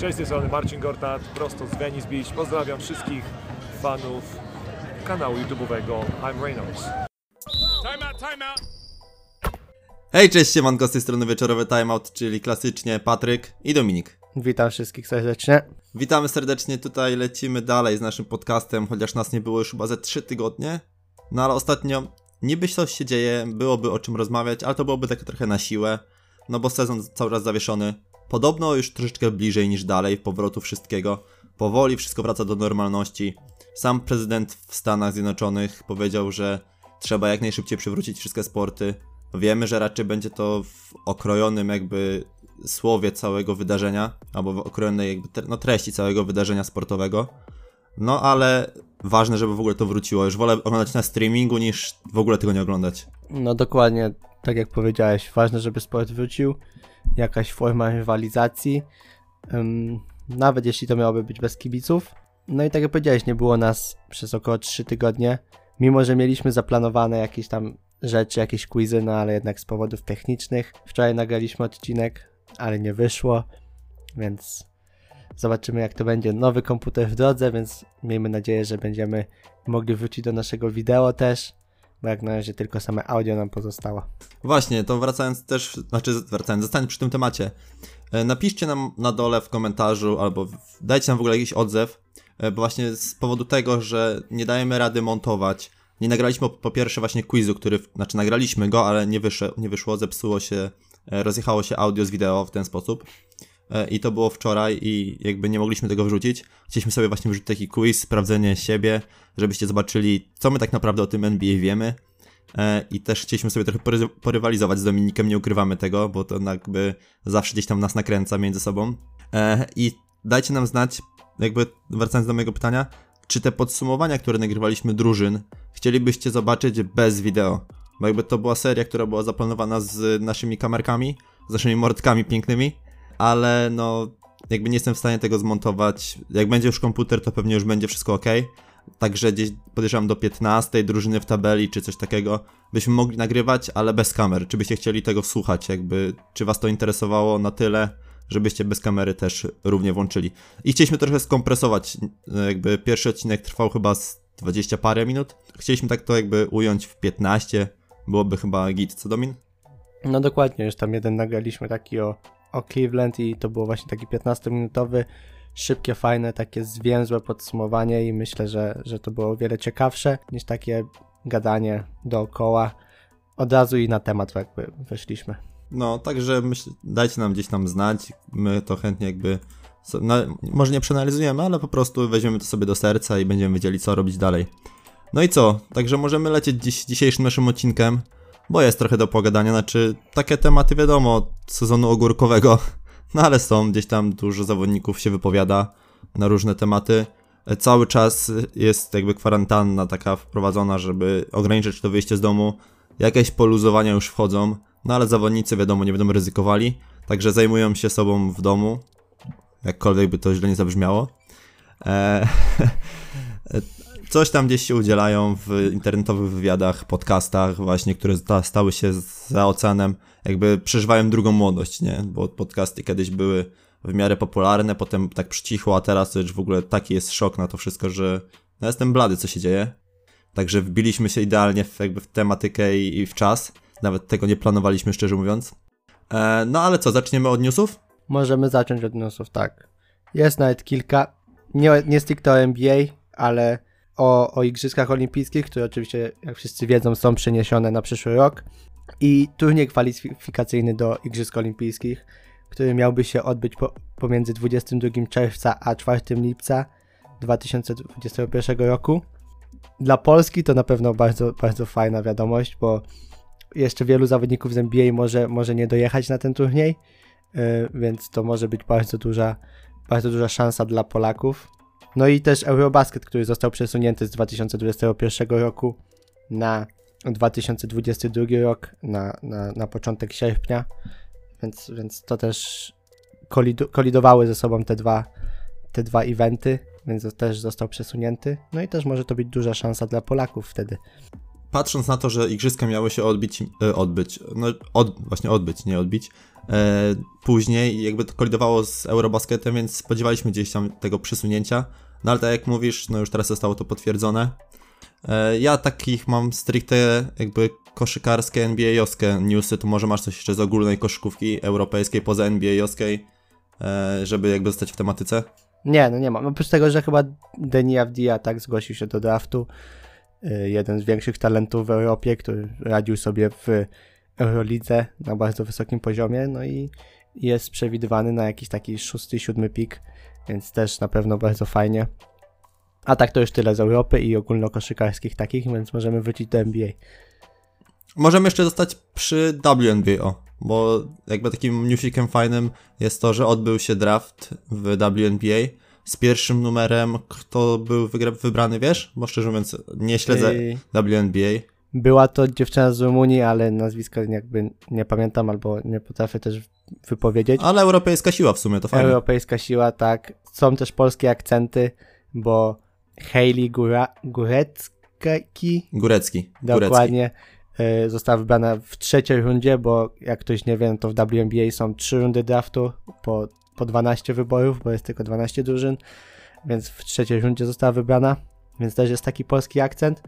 Cześć, z tej strony Marcin Gortat, prosto z Venice Beach. Pozdrawiam wszystkich fanów kanału YouTube'owego I'm Reynolds. Time out, time out. Hej, cześć, siemanko, z tej strony Wieczorowy Timeout, czyli klasycznie Patryk i Dominik. Witam wszystkich serdecznie. Witamy serdecznie, tutaj lecimy dalej z naszym podcastem, chociaż nas nie było już chyba ze 3 tygodnie. No ale ostatnio niby coś się dzieje, byłoby o czym rozmawiać, ale to byłoby tak trochę na siłę, no bo sezon cały czas zawieszony. Podobno już troszeczkę bliżej niż dalej powrotu wszystkiego. Powoli wszystko wraca do normalności. Sam prezydent w Stanach Zjednoczonych powiedział, że trzeba jak najszybciej przywrócić wszystkie sporty. Wiemy, że raczej będzie to w okrojonym jakby słowie całego wydarzenia, albo w okrojonej jakby no, treści całego wydarzenia sportowego. No ale ważne, żeby w ogóle to wróciło. Już wolę oglądać na streamingu niż w ogóle tego nie oglądać. No dokładnie, tak jak powiedziałeś, ważne, żeby sport wrócił, jakaś forma rywalizacji, nawet jeśli to miałoby być bez kibiców. No i tak jak powiedziałeś, nie było nas przez około 3 tygodnie, mimo że mieliśmy zaplanowane jakieś tam rzeczy, jakieś quizy, no ale jednak z powodów technicznych. Wczoraj nagraliśmy odcinek, ale nie wyszło, więc zobaczymy jak to będzie. Nowy komputer w drodze, więc miejmy nadzieję, że będziemy mogli wrócić do naszego wideo też, bo jak na razie tylko same audio nam pozostało. Właśnie, to wracając też, znaczy wracając, zostańmy przy tym temacie. E, Napiszcie nam na dole w komentarzu albo dajcie nam w ogóle jakiś odzew, e, bo właśnie z powodu tego, że nie dajemy rady montować, nie nagraliśmy po, pierwsze właśnie quizu, który, znaczy nagraliśmy go, ale nie, wyszło, nie wyszło, zepsuło się, e, rozjechało się audio z wideo w ten sposób. E, I to było wczoraj i jakby nie mogliśmy tego wrzucić. Chcieliśmy sobie właśnie wrzucić taki quiz, sprawdzenie siebie, żebyście zobaczyli, co my tak naprawdę o tym NBA wiemy. E, I też chcieliśmy sobie trochę pory- porywalizować z Dominikiem, nie ukrywamy tego, bo to jakby zawsze gdzieś tam nas nakręca między sobą. E, I dajcie nam znać, jakby wracając do mojego pytania, czy te podsumowania, które nagrywaliśmy drużyn, chcielibyście zobaczyć bez wideo? Bo jakby to była seria, która była zaplanowana z naszymi kamerkami, z naszymi mordkami pięknymi, ale no jakby nie jestem w stanie tego zmontować. Jak będzie już komputer, to pewnie już będzie wszystko ok. Także gdzieś podejrzewam do 15 drużyny w tabeli czy coś takiego byśmy mogli nagrywać, ale bez kamer. Czy byście chcieli tego słuchać? Jakby, czy was to interesowało na tyle, żebyście bez kamery też równie włączyli? I chcieliśmy trochę skompresować. Jakby pierwszy odcinek trwał chyba z 20 parę minut. Chcieliśmy tak to jakby ująć w 15. Byłoby chyba git, co Domin? No dokładnie, już tam jeden nagraliśmy taki o, o Cleveland i to było właśnie taki 15-minutowy, szybkie, fajne, takie zwięzłe podsumowanie i myślę, że, że to było o wiele ciekawsze niż takie gadanie dookoła. Od razu i na temat jakby weszliśmy. No, także myśl, dajcie nam gdzieś tam znać. My to chętnie jakby. No, może nie przeanalizujemy, ale po prostu weźmiemy to sobie do serca i będziemy wiedzieli, co robić dalej. No i co? Także możemy lecieć dziś, dzisiejszym naszym odcinkiem, bo jest trochę do pogadania. Znaczy, takie tematy wiadomo, sezonu ogórkowego, no ale są, gdzieś tam dużo zawodników się wypowiada na różne tematy. E, Cały czas jest jakby kwarantanna taka wprowadzona, żeby ograniczyć to wyjście z domu. Jakieś poluzowania już wchodzą, no ale zawodnicy wiadomo nie będą ryzykowali, także zajmują się sobą w domu, jakkolwiek by to źle nie zabrzmiało. E, coś tam gdzieś się udzielają w internetowych wywiadach, podcastach właśnie, które sta- stały się za oceanem, jakby przeżywają drugą młodość, nie? Bo podcasty kiedyś były w miarę popularne, potem tak przycichło, a teraz to już w ogóle taki jest szok na to wszystko, że no jestem blady, co się dzieje. Także wbiliśmy się idealnie w, jakby w tematykę i, i w czas. Nawet tego nie planowaliśmy, szczerze mówiąc. E, no ale co, zaczniemy od newsów? Możemy zacząć od newsów, tak. Jest nawet kilka, nie, nie stricte o NBA, ale o, o Igrzyskach Olimpijskich, które oczywiście, jak wszyscy wiedzą, są przeniesione na przyszły rok. I turniej kwalifikacyjny do Igrzysk Olimpijskich, który miałby się odbyć po, pomiędzy 22 czerwca a 4 lipca 2021 roku. Dla Polski to na pewno bardzo, bardzo fajna wiadomość, bo jeszcze wielu zawodników z NBA może, może nie dojechać na ten turniej, yy, więc to może być bardzo duża, bardzo duża szansa dla Polaków. No i też Eurobasket, który został przesunięty z 2021 roku na 2022 rok, na, na, na początek sierpnia, więc, więc to też kolidu, kolidowały ze sobą te dwa, te dwa eventy, więc też został przesunięty. No i też może to być duża szansa dla Polaków wtedy. Patrząc na to, że igrzyska miały się odbić, e, odbyć, no od, właśnie odbyć, nie odbić, później i jakby to kolidowało z Eurobasketem, więc spodziewaliśmy gdzieś tam tego przesunięcia. No ale tak jak mówisz, no już teraz zostało to potwierdzone. E, ja takich mam stricte jakby koszykarskie NBA-owskie newsy, tu może masz coś jeszcze z ogólnej koszykówki europejskiej poza NBA-owskiej, e, żeby jakby zostać w tematyce. Nie, no nie mam. Oprócz tego, że chyba Deni Avdia tak zgłosił się do draftu. Jeden z większych talentów w Europie, który radził sobie w Eurolidze na bardzo wysokim poziomie, no i jest przewidywany na jakiś taki szósty, siódmy pik, więc też na pewno bardzo fajnie. A tak to już tyle z Europy i ogólnokoszykarskich takich, więc możemy wrócić do NBA. Możemy jeszcze zostać przy WNBO, bo jakby takim newsikiem fajnym jest to, że odbył się draft w WNBA z pierwszym numerem, kto był wybrany, wiesz? Bo szczerze mówiąc nie śledzę Y, WNBA. Była to dziewczyna z Rumunii, ale nazwiska jakby nie pamiętam albo nie potrafię też wypowiedzieć. Ale europejska siła w sumie, to fajnie. Europejska siła, tak. Są też polskie akcenty, bo Hayley Góra, Górecki Górecki. Górecki. dokładnie y, została wybrana w trzeciej rundzie, bo jak ktoś nie wie, no to w WNBA są trzy rundy draftu po, po 12 wyborów, bo jest tylko 12 drużyn, więc w trzeciej rundzie została wybrana, więc też jest taki polski akcent.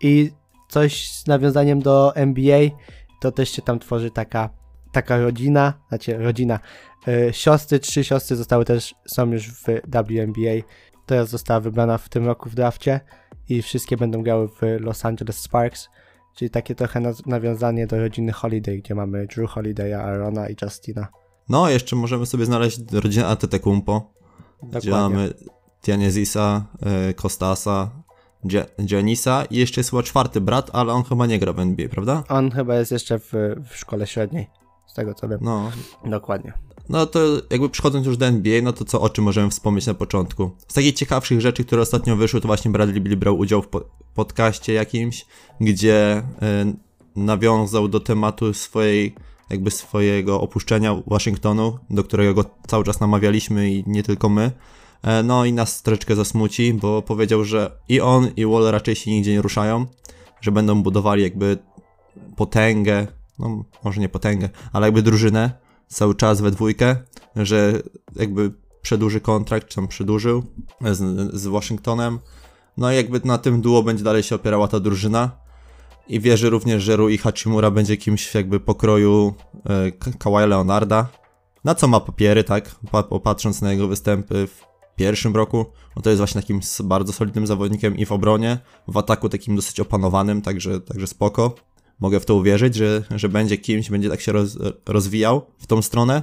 I coś z nawiązaniem do NBA, to też się tam tworzy taka, taka rodzina, znaczy rodzina, y, siostry, trzy siostry zostały też, są już w WNBA, teraz została wybrana w tym roku w drafcie i wszystkie będą grały w Los Angeles Sparks, czyli takie trochę nawiązanie do rodziny Holiday, gdzie mamy Drew Holiday'a, Aarona i Justina. No, jeszcze możemy sobie znaleźć rodzinę Antetokounmpo, gdzie Dokładnie. mamy Tianezisa, y, Kostasa, Giannisa i jeszcze jest chyba czwarty brat, ale on chyba nie gra w NBA, prawda? On chyba jest jeszcze w, w szkole średniej, z tego co wiem. No, Dokładnie. No to jakby przechodząc już do NBA, no to co, o czym możemy wspomnieć na początku? Z takich ciekawszych rzeczy, które ostatnio wyszły, to właśnie Bradley Bill brał udział w po- podcaście jakimś, gdzie y, nawiązał do tematu swojej, jakby swojego opuszczenia Waszyngtonu, do którego go cały czas namawialiśmy i nie tylko my. E, No i nas troszeczkę zasmuci, bo powiedział, że i on, i Wall raczej się nigdzie nie ruszają, że będą budowali jakby potęgę, no może nie potęgę, ale jakby drużynę cały czas we dwójkę, że jakby przedłuży kontrakt, czy tam przedłużył z, z. No i jakby na tym duo będzie dalej się opierała ta drużyna. I wierzy również, że Rui Hachimura będzie kimś jakby pokroju Ka- Kawaja Leonarda. Na co ma papiery, tak? Pa, popatrząc na jego występy w pierwszym roku, no to jest właśnie takim bardzo solidnym zawodnikiem i w obronie, w ataku takim dosyć opanowanym, także, także spoko. Mogę w to uwierzyć, że, że będzie kimś, będzie tak się roz, rozwijał w tą stronę.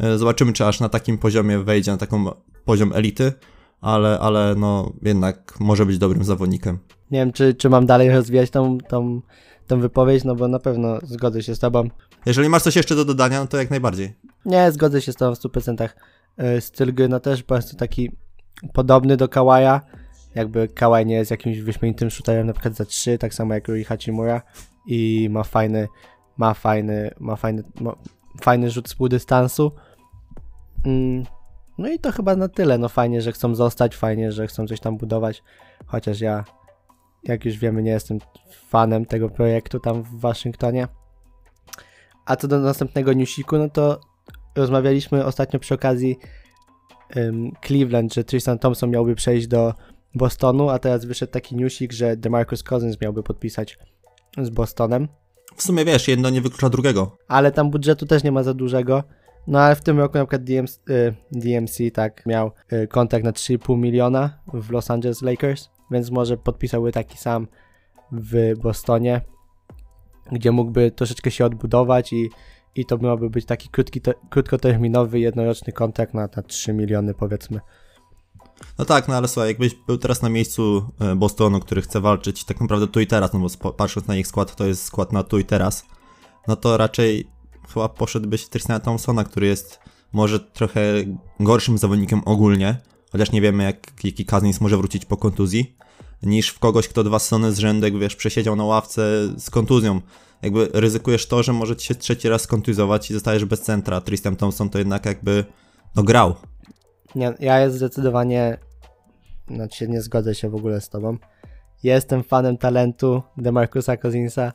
E, Zobaczymy, czy aż na takim poziomie wejdzie, na taką poziom elity, ale, ale no jednak może być dobrym zawodnikiem. Nie wiem, czy, czy mam dalej rozwijać tą, tą, tą wypowiedź, no bo na pewno zgodzę się z tobą. Jeżeli masz coś jeszcze do dodania, no to jak najbardziej. Nie, zgodzę się z tobą w 100%. Y, Styl gry, no też prostu taki podobny do Kawaja. Jakby Kawaj nie jest jakimś wyśmienitym shooterem na przykład za 3, tak samo jak Rui Hachimura i ma fajny, ma fajny, ma fajny, ma fajny rzut z półdystansu. Mm, no i to chyba na tyle. No fajnie, że chcą zostać, fajnie, że chcą coś tam budować. Chociaż ja, jak już wiemy, nie jestem fanem tego projektu tam w Waszyngtonie. A co do następnego newsiku, no to rozmawialiśmy ostatnio przy okazji ym, Cleveland, że Tristan Thompson miałby przejść do Bostonu, a teraz wyszedł taki newsik, że DeMarcus Cousins miałby podpisać z Bostonem. W sumie wiesz, jedno nie wyklucza drugiego. Ale tam budżetu też nie ma za dużego. No ale w tym roku na przykład DMC, y, DMC tak miał y, kontrakt na 3,5 miliona w Los Angeles Lakers, więc może podpisałby taki sam w Bostonie, gdzie mógłby troszeczkę się odbudować i, i to miałby być taki krótki, te, krótkoterminowy, jednoroczny kontrakt na, na 3 miliony powiedzmy. No tak, no ale słuchaj, jakbyś był teraz na miejscu e, Bostonu, który chce walczyć tak naprawdę tu i teraz, no bo patrząc na ich skład, to jest skład na tu i teraz, no to raczej chyba poszedłbyś w Tristana Thompsona, który jest może trochę gorszym zawodnikiem ogólnie, chociaż nie wiemy jak, jaki Cousins może wrócić po kontuzji, niż w kogoś, kto dwa sezony z rzędu, jak wiesz, przesiedział na ławce z kontuzją. Jakby ryzykujesz to, że może ci się trzeci raz skontuzować i zostajesz bez centra, Tristan Thompson to jednak jakby, no grał. Nie, ja zdecydowanie, znaczy nie zgodzę się w ogóle z tobą. Jestem fanem talentu DeMarcusa Cousinsa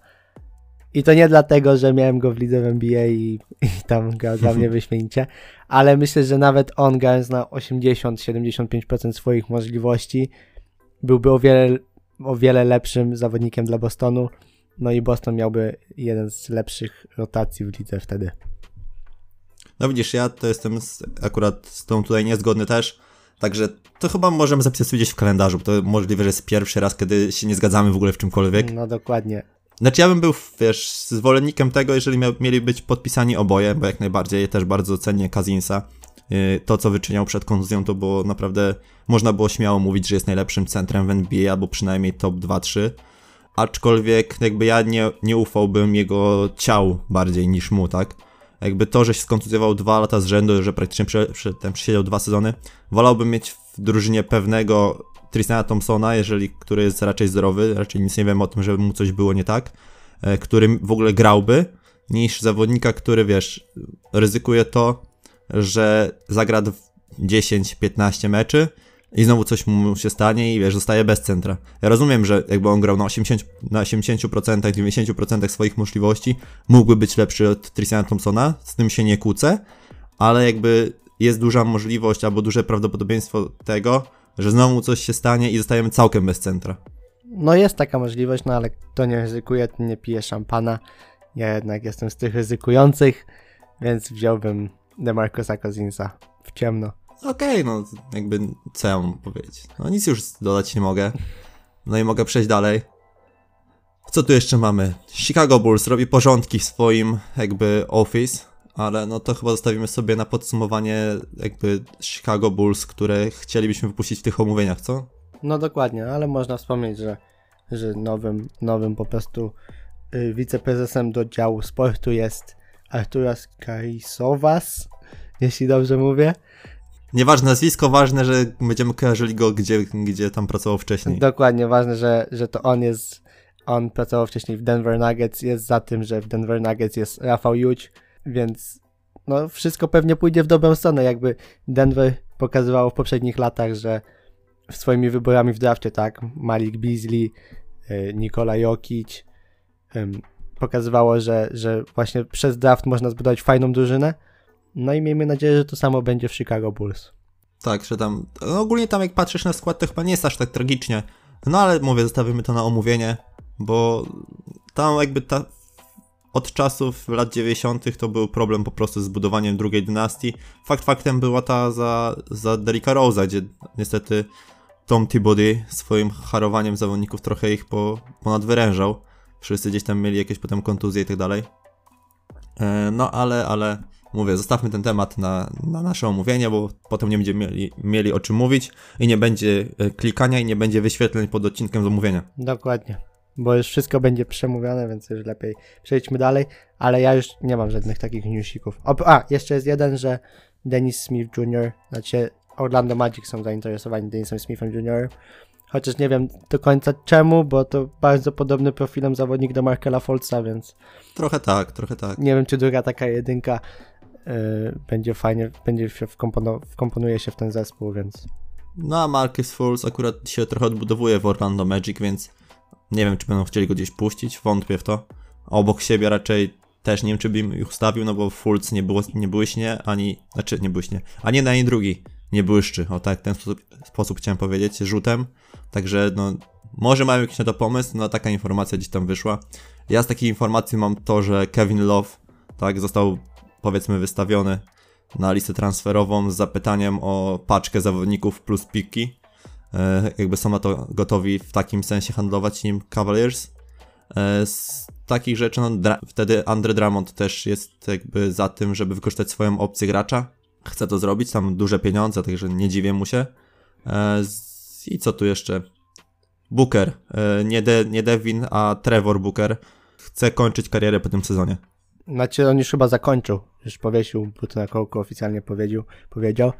I to nie dlatego, że miałem go w lidze w NBA i, i tam grał dla mnie wyśmienicie, ale myślę, że nawet on grając na 80-75% swoich możliwości byłby o wiele, o wiele lepszym zawodnikiem dla Bostonu. No i Boston miałby jeden z lepszych rotacji w lidze wtedy. No widzisz, ja to jestem z, akurat z tą tutaj niezgodny też, także to chyba możemy zapisać gdzieś w kalendarzu, bo to możliwe, że jest pierwszy raz, kiedy się nie zgadzamy w ogóle w czymkolwiek. No dokładnie. Znaczy ja bym był, wiesz, zwolennikiem tego, jeżeli miał, mieli być podpisani oboje, bo jak najbardziej też bardzo cenię Kazinsa. Yy, To, co wyczyniał przed kontuzją, to było naprawdę, można było śmiało mówić, że jest najlepszym centrem w NBA, albo przynajmniej top 2-3. Aczkolwiek jakby ja nie, nie ufałbym jego ciału bardziej niż mu, tak? Jakby to, że się skontuzjował dwa lata z rzędu, że praktycznie ten przesiedział dwa sezony, wolałbym mieć w drużynie pewnego Tristana Thompsona, jeżeli, który jest raczej zdrowy, raczej nic nie wiem o tym, żeby mu coś było nie tak, e, który w ogóle grałby, niż zawodnika, który, wiesz, ryzykuje to, że zagra w 10-15 meczy i znowu coś mu się stanie i wiesz, zostaje bez centra. Ja rozumiem, że jakby on grał na 80%, na 80% 90% swoich możliwości, mógłby być lepszy od Tristana Thompsona, z tym się nie kłócę, ale jakby jest duża możliwość albo duże prawdopodobieństwo tego, że znowu coś się stanie i zostajemy całkiem bez centra. No jest taka możliwość, no ale kto nie ryzykuje, to nie pije szampana. Ja jednak jestem z tych ryzykujących, więc wziąłbym DeMarcusa Cousinsa w ciemno. Okej, no jakby co ja mam powiedzieć? No nic już dodać nie mogę. No i mogę przejść dalej. Co tu jeszcze mamy? Chicago Bulls robi porządki w swoim jakby office, ale no to chyba zostawimy sobie na podsumowanie jakby Chicago Bulls, które chcielibyśmy wypuścić w tych omówieniach, co? No dokładnie, ale można wspomnieć, że, że nowym, nowym po prostu y, wiceprezesem do działu sportu jest Arturas Kaisowas, jeśli dobrze mówię. Nieważne nazwisko, ważne, że będziemy kojarzyli go gdzie, gdzie tam pracował wcześniej. Dokładnie, ważne, że, że to on jest, on pracował wcześniej w Denver Nuggets, jest za tym, że w Denver Nuggets jest Rafał Juć, więc no wszystko pewnie pójdzie w dobrą stronę, jakby Denver pokazywało w poprzednich latach, że swoimi wyborami w drafcie, tak, Malik Beasley, y, Nikola Jokic, pokazywało, że, że właśnie przez draft można zbudować fajną drużynę, no i miejmy nadzieję, że to samo będzie w Chicago Bulls. Tak, że tam. No ogólnie tam jak patrzysz na skład, to chyba nie jest aż tak tragicznie. No ale mówię, zostawimy to na omówienie, bo tam jakby ta. Od czasów lat 90. to był problem po prostu z budowaniem drugiej dynastii. Fakt faktem była ta za, za Derricka Rose'a, gdzie niestety Tom Thibodeau swoim harowaniem zawodników trochę ich po, ponadwyrężał. Wszyscy gdzieś tam mieli jakieś potem kontuzje i tak dalej. E, No ale, ale mówię, zostawmy ten temat na, na nasze omówienie, bo potem nie będziemy mieli, mieli o czym mówić i nie będzie e, klikania i nie będzie wyświetleń pod odcinkiem z omówienia. Dokładnie. Bo już wszystko będzie przemówione, więc już lepiej przejdźmy dalej. Ale ja już nie mam żadnych takich newsików. O, a, jeszcze jest jeden, że Dennis Smith Jr., znaczy Orlando Magic są zainteresowani Dennisem Smithem Jr. Chociaż nie wiem do końca czemu, bo to bardzo podobny profilem zawodnik do Markela Fultza, więc Trochę tak, trochę tak. nie wiem, czy druga taka jedynka będzie fajnie, będzie się wkompono, wkomponuje się w ten zespół, więc No a Marcus Fultz akurat się trochę odbudowuje w Orlando Magic, więc nie wiem, czy będą chcieli go gdzieś puścić, wątpię w to. Obok siebie raczej też nie wiem, czy bym ich ustawił, no bo Fultz nie, nie błyśnie, ani, znaczy nie błyśnie, ani na ani drugi nie błyszczy, o tak, ten sposób, sposób chciałem powiedzieć, rzutem. Także no, może mają jakiś na to pomysł, no taka informacja gdzieś tam wyszła. Ja z takiej informacji mam to, że Kevin Love, tak, został powiedzmy wystawiony na listę transferową z zapytaniem o paczkę zawodników plus piki. E, jakby są na to gotowi w takim sensie handlować nim Cavaliers. E, z takich rzeczy, no wtedy Andre Drummond też jest jakby za tym, żeby wykorzystać swoją opcję gracza. Chce to zrobić, tam duże pieniądze, także nie dziwię mu się. E, I co tu jeszcze? Booker, nie, De- nie Devin, a Trevor Booker chce kończyć karierę po tym sezonie. Znaczy on już chyba zakończył, już powiesił buty na kołku, oficjalnie powiedział, powiedział.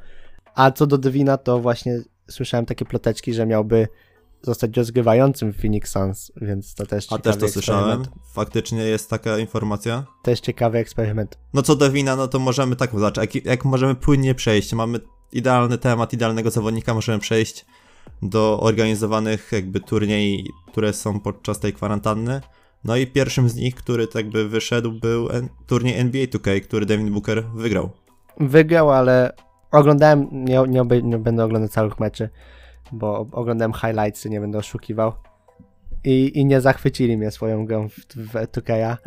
A co do Devina, to właśnie słyszałem takie ploteczki, że miałby zostać rozgrywającym w Phoenix Suns, więc to też A ciekawy też to słyszałem. Faktycznie jest taka informacja. Też ciekawy eksperyment. No co do wina, no to możemy tak zacząć. Jak, jak możemy płynnie przejść, mamy idealny temat, idealnego zawodnika, możemy przejść do organizowanych jakby turniej, które są podczas tej kwarantanny. No i pierwszym z nich, który tak by wyszedł, był turniej NBA 2K, który Devin Booker wygrał. Wygrał, ale oglądałem, nie, nie, nie będę oglądał całych meczy, bo oglądałem highlightsy, nie będę oszukiwał. I, i nie zachwycili mnie swoją grą w, w 2K.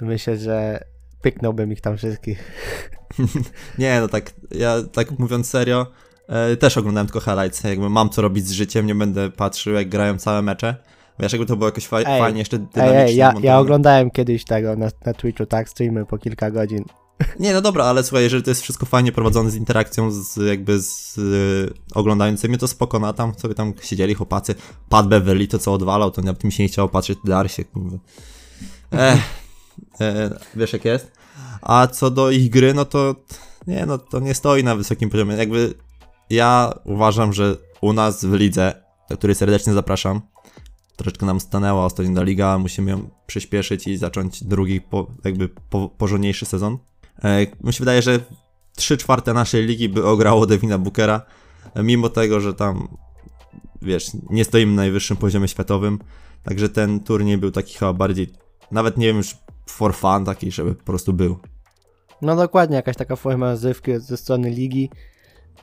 Myślę, że pyknąłbym ich tam wszystkich. Nie, no tak, ja tak mówiąc serio, e, też oglądałem tylko highlights, jakby mam co robić z życiem, nie będę patrzył jak grają całe mecze. Wiesz, jakby to było jakoś fa- fajnie, jeszcze dynamicznie ej, ja, ja oglądałem kiedyś tego na, na Twitchu, tak, streamy po kilka godzin. Nie, no dobra, ale słuchaj, jeżeli to jest wszystko fajnie prowadzone z interakcją z jakby z y, oglądającymi, to spoko, no a tam sobie tam siedzieli chłopacy, Pat Beverly to co odwalał, to nawet mi się nie chciało patrzeć, Darsie, kurwa. Ech, e, wiesz jak jest? A co do ich gry, no to nie, no to nie stoi na wysokim poziomie, jakby ja uważam, że u nas w lidze, do której serdecznie zapraszam, troszeczkę nam stanęła ostatnio ta liga, musimy ją przyspieszyć i zacząć drugi, po, jakby po, porządniejszy sezon. E, mi się wydaje, że 3 czwarte naszej ligi by ograło Devina Bookera, e, mimo tego, że tam, wiesz, nie stoimy na najwyższym poziomie światowym, także ten turniej był taki chyba bardziej, nawet nie wiem już for fun taki, żeby po prostu był. No dokładnie, jakaś taka forma rozrywki ze strony ligi,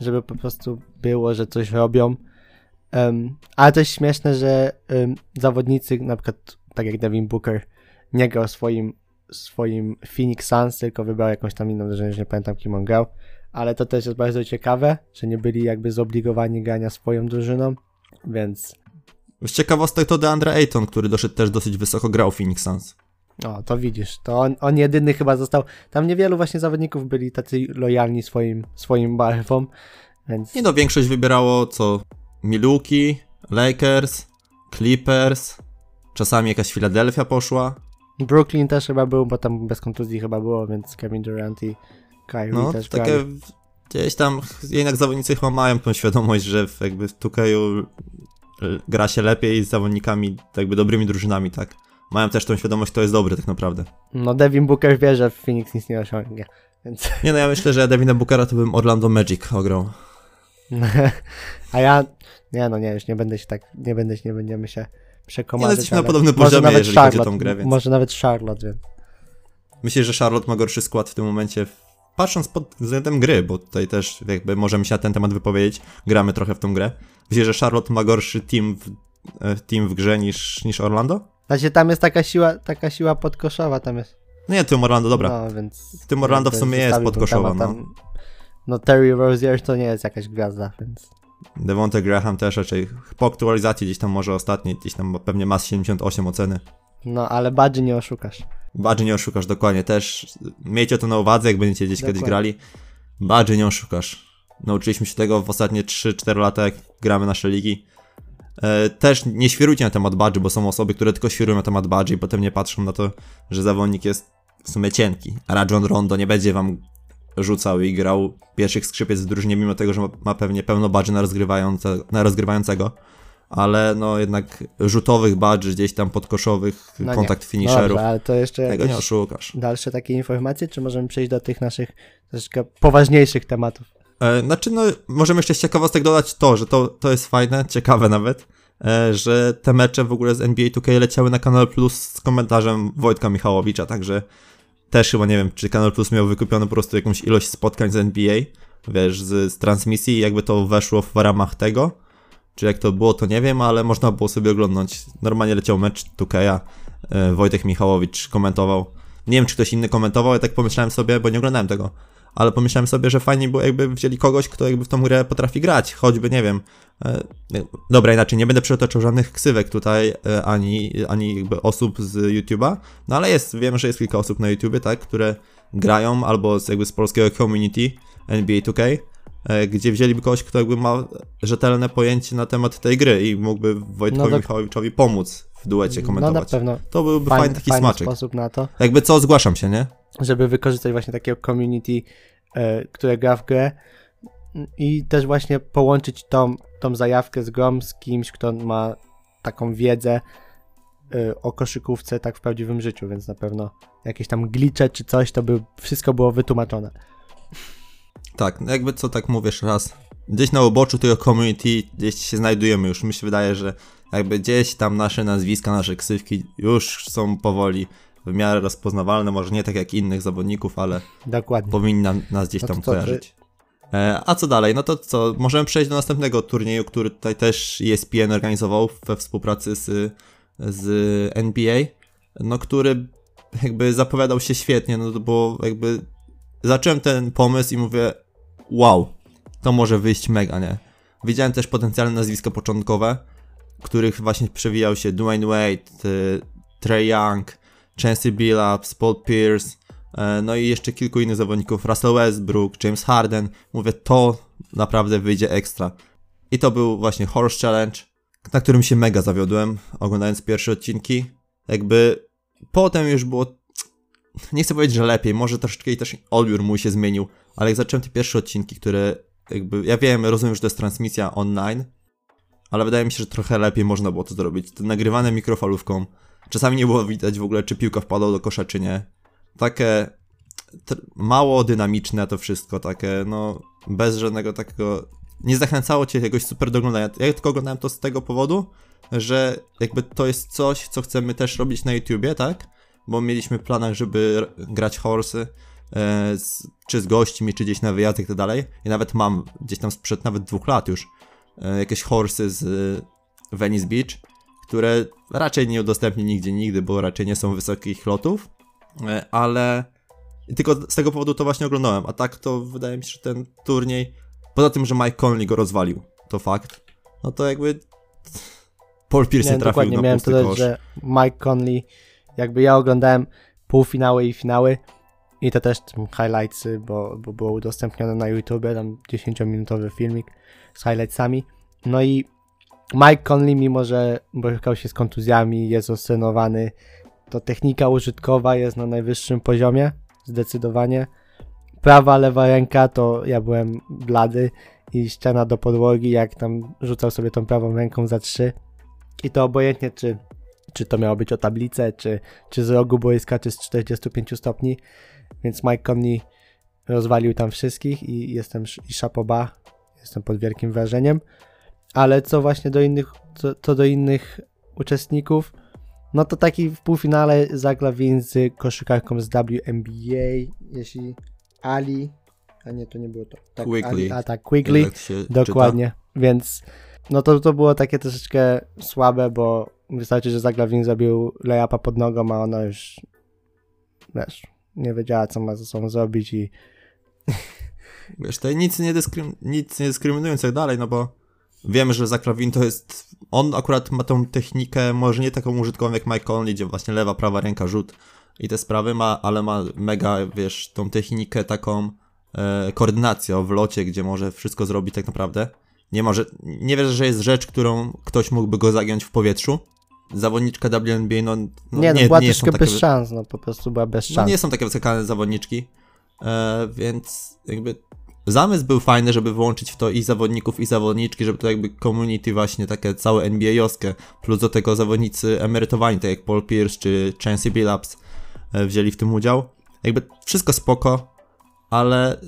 żeby po prostu było, że coś robią. Um, ale też śmieszne, że um, zawodnicy, na przykład tak jak Devin Booker, nie grał swoim, swoim Phoenix Suns, tylko wybrał jakąś tam inną drużynę, już nie pamiętam kim on grał. Ale to też jest bardzo ciekawe, że nie byli jakby zobligowani grania swoją drużyną, więc Z ciekawostek to DeAndre Ayton, który doszedł też dosyć wysoko, grał Phoenix Suns. o, to widzisz, to on, on jedyny chyba został, tam niewielu właśnie zawodników byli tacy lojalni swoim, swoim barwom, więc... Nie no, większość wybierało co? Milwaukee, Lakers, Clippers, czasami jakaś Philadelphia poszła. Brooklyn też chyba był, bo tam bez kontuzji chyba było, więc Kevin Durant i Kyrie No, też takie grali. gdzieś tam jednak zawodnicy chyba mają tą świadomość, że w, jakby w Tukeju gra się lepiej z zawodnikami, jakby dobrymi drużynami, tak. Mają też tą świadomość, kto jest dobry tak naprawdę. No Devin Booker wie, że w Phoenix nic nie osiągnie, więc... Nie no, ja myślę, że Devina Bookera to bym Orlando Magic ograł. A ja... Nie no, nie, już nie będę się tak... Nie będę się, nie będziemy się Nie, przekomarzyć, no, jesteśmy na podobnym poziomie, nawet jeżeli chodzi o Charlotte, tą grę, więc- Może nawet Charlotte, więc... Myślę, że Charlotte ma gorszy skład w tym momencie, patrząc pod względem gry, bo tutaj też jakby możemy się na ten temat wypowiedzieć, gramy trochę w tą grę. Myślę, że Charlotte ma gorszy team w, e, team w grze niż, niż Orlando? Znaczy tam jest taka siła, taka siła podkoszowa, tam jest... No nie, tym Orlando, dobra. No, więc... Tym Orlando w sumie jest podkoszowa, tam. No Terry Rozier to nie jest jakaś gwiazda, więc... Devonte Graham też raczej po aktualizacji gdzieś tam może ostatniej, gdzieś tam pewnie ma z 78 oceny. No, ale Badży nie oszukasz. Badży nie oszukasz dokładnie, też miejcie to na uwadze, jak będziecie gdzieś kiedyś Dokładnie. grali. Badży nie oszukasz. Nauczyliśmy się tego w ostatnie 3-4 lata, jak gramy nasze ligi. E, też nie świrujcie na temat badży, bo są osoby, które tylko świrują na temat badży i potem nie patrzą na to, że zawodnik jest w sumie cienki. A Rajon Rondo nie będzie wam rzucał i grał pierwszych skrzypiec w drużynie, mimo tego, że ma, pewnie pełno badży na, rozgrywające, na rozgrywającego. Ale no jednak rzutowych badży, gdzieś tam podkoszowych, No nie. kontakt No finisherów, Dobrze, ale to jeszcze tego nie oszukasz. dalsze takie informacje, czy możemy przejść do tych naszych troszeczkę poważniejszych tematów? E, Znaczy, no, możemy jeszcze z ciekawostek dodać to, że to, to jest fajne, ciekawe nawet, e, że te mecze w ogóle z NBA 2K leciały na Kanal Plus z komentarzem Wojtka Michałowicza, także też chyba nie wiem, czy Kanal Plus miał wykupione po prostu jakąś ilość spotkań z NBA, wiesz, z, z transmisji jakby to weszło w ramach tego, czy jak to było, to nie wiem, ale można było sobie oglądać. Normalnie leciał mecz 2K, e, Wojtek Michałowicz komentował. Nie wiem, czy ktoś inny komentował, ja tak pomyślałem sobie, bo nie oglądałem tego, ale pomyślałem sobie, że fajnie było jakby wzięli kogoś, kto jakby w tą grę potrafi grać, choćby, nie wiem, e, dobra, inaczej, nie będę przytoczył żadnych ksywek tutaj, e, ani, ani jakby osób z YouTube'a, no ale jest, wiem, że jest kilka osób na YouTubie, tak, które grają albo z, jakby z polskiego community NBA 2K, e, gdzie wzięliby kogoś, kto jakby ma rzetelne pojęcie na temat tej gry i mógłby Wojtkowi No to- Michałowiczowi pomóc w duecie No na komentować. pewno to byłby fajny, fajny taki fajny smaczek. sposób na to, Jakby co, zgłaszam się, nie? Żeby wykorzystać właśnie takiego community, e, które gra w grę i też właśnie połączyć tą, tą zajawkę z grą z kimś, kto ma taką wiedzę e, o koszykówce tak w prawdziwym życiu, więc na pewno jakieś tam glicze czy coś, to by wszystko było wytłumaczone. Tak, no jakby co tak mówisz raz, gdzieś na uboczu tego community gdzieś się znajdujemy już. Mi się wydaje, że jakby gdzieś tam nasze nazwiska, nasze ksywki już są powoli w miarę rozpoznawalne, może nie tak jak innych zawodników, ale Dokładnie. powinni nam, nas gdzieś No tam co, ty- kojarzyć. E, a co dalej? No to co? Możemy przejść do następnego turnieju, który tutaj też E ESPN organizował we współpracy z, z NBA, no który jakby zapowiadał się świetnie, no to było jakby zacząłem ten pomysł i mówię wow, to może wyjść mega, nie? Widziałem też potencjalne nazwiska początkowe, których właśnie przewijał się Dwayne Wade, y, Trey Young, Chancey Billups, Paul Pierce, e, no i jeszcze kilku innych zawodników, Russell Westbrook, James Harden. Mówię, to naprawdę wyjdzie ekstra. I to był właśnie Horse Challenge, na którym się mega zawiodłem, oglądając pierwsze odcinki. Jakby potem już było, nie chcę powiedzieć, że lepiej, może troszeczkę i też odbiór mój się zmienił, ale jak zacząłem te pierwsze odcinki, które jakby, ja wiem, rozumiem, że to jest transmisja online, ale wydaje mi się, że trochę lepiej można było to zrobić. To nagrywane mikrofalówką, czasami nie było widać w ogóle, czy piłka wpadła do kosza, czy nie. Takie mało dynamiczne to wszystko, takie no bez żadnego takiego... Nie zachęcało cię jakiegoś super do oglądania. Ja tylko oglądałem to z tego powodu, że jakby to jest coś, co chcemy też robić na YouTubie, tak? Bo mieliśmy w planach, żeby grać horsy, e, z, czy z gośćmi, czy gdzieś na wyjazdach i tak dalej. I nawet mam gdzieś tam sprzed nawet dwóch lat już e, jakieś horsy z e, Venice Beach, które raczej nie udostępnię nigdzie nigdy, bo raczej nie są wysokich lotów, e, ale tylko z tego powodu to właśnie oglądałem, a tak to wydaje mi się, że ten turniej, poza tym, że Mike Conley go rozwalił, to fakt, no to jakby Paul Pierce nie, trafił dokładnie, na miałem dodać, kosz. że Mike Conley, jakby ja oglądałem półfinały i finały i to też tym highlightsy, bo, bo było udostępnione na YouTube, tam 10-minutowy filmik z highlightsami. No i Mike Conley, mimo że borykał się z kontuzjami, jest oscenowany, to technika użytkowa jest na najwyższym poziomie, zdecydowanie. Prawa, lewa ręka to ja byłem blady i ściana do podłogi, jak tam rzucał sobie tą prawą ręką za trzy. I to obojętnie, czy, czy to miało być o tablicę, czy, czy z rogu boiska, czy z 45 stopni. Więc Mike Conley rozwalił tam wszystkich i jestem i szapoba. Jestem pod wielkim wrażeniem. Ale co właśnie do innych, co, co do innych uczestników, no to taki w półfinale zagra między koszykarką z WNBA, jeśli Ali, a nie, to nie było to. Tak, Quigley. Ali, a tak, Quigley. Dokładnie, więc no to, to było takie troszeczkę słabe, bo wystarczy, że Zaglawin zabił layupa pod nogą, a ona już wiesz, nie wiedziała co ma ze sobą zrobić i Wiesz, to nic nie, dyskrym, nic nie dyskryminując tak dalej, no bo wiemy, że Zakrawin to jest, on akurat ma tą technikę, może nie taką użytkową jak Mike Conley, gdzie właśnie lewa, prawa ręka, rzut i te sprawy ma, ale ma mega, wiesz, tą technikę taką e, koordynację w locie, gdzie może wszystko zrobić tak naprawdę. Nie może, nie wiesz, że jest rzecz, którą ktoś mógłby go zagiąć w powietrzu. Zawodniczka WNBA, no, no nie, no była nie są troszkę takie bez szans, no po prostu była bez no szans. nie są takie wyskakane zawodniczki, e, więc jakby zamysł był fajny, żeby wyłączyć w to i zawodników, i zawodniczki, żeby to jakby community właśnie takie całe NBA-owskie, plus do tego zawodnicy emerytowani, tak jak Paul Pierce czy Chancey Billups e, wzięli w tym udział. Jakby wszystko spoko, ale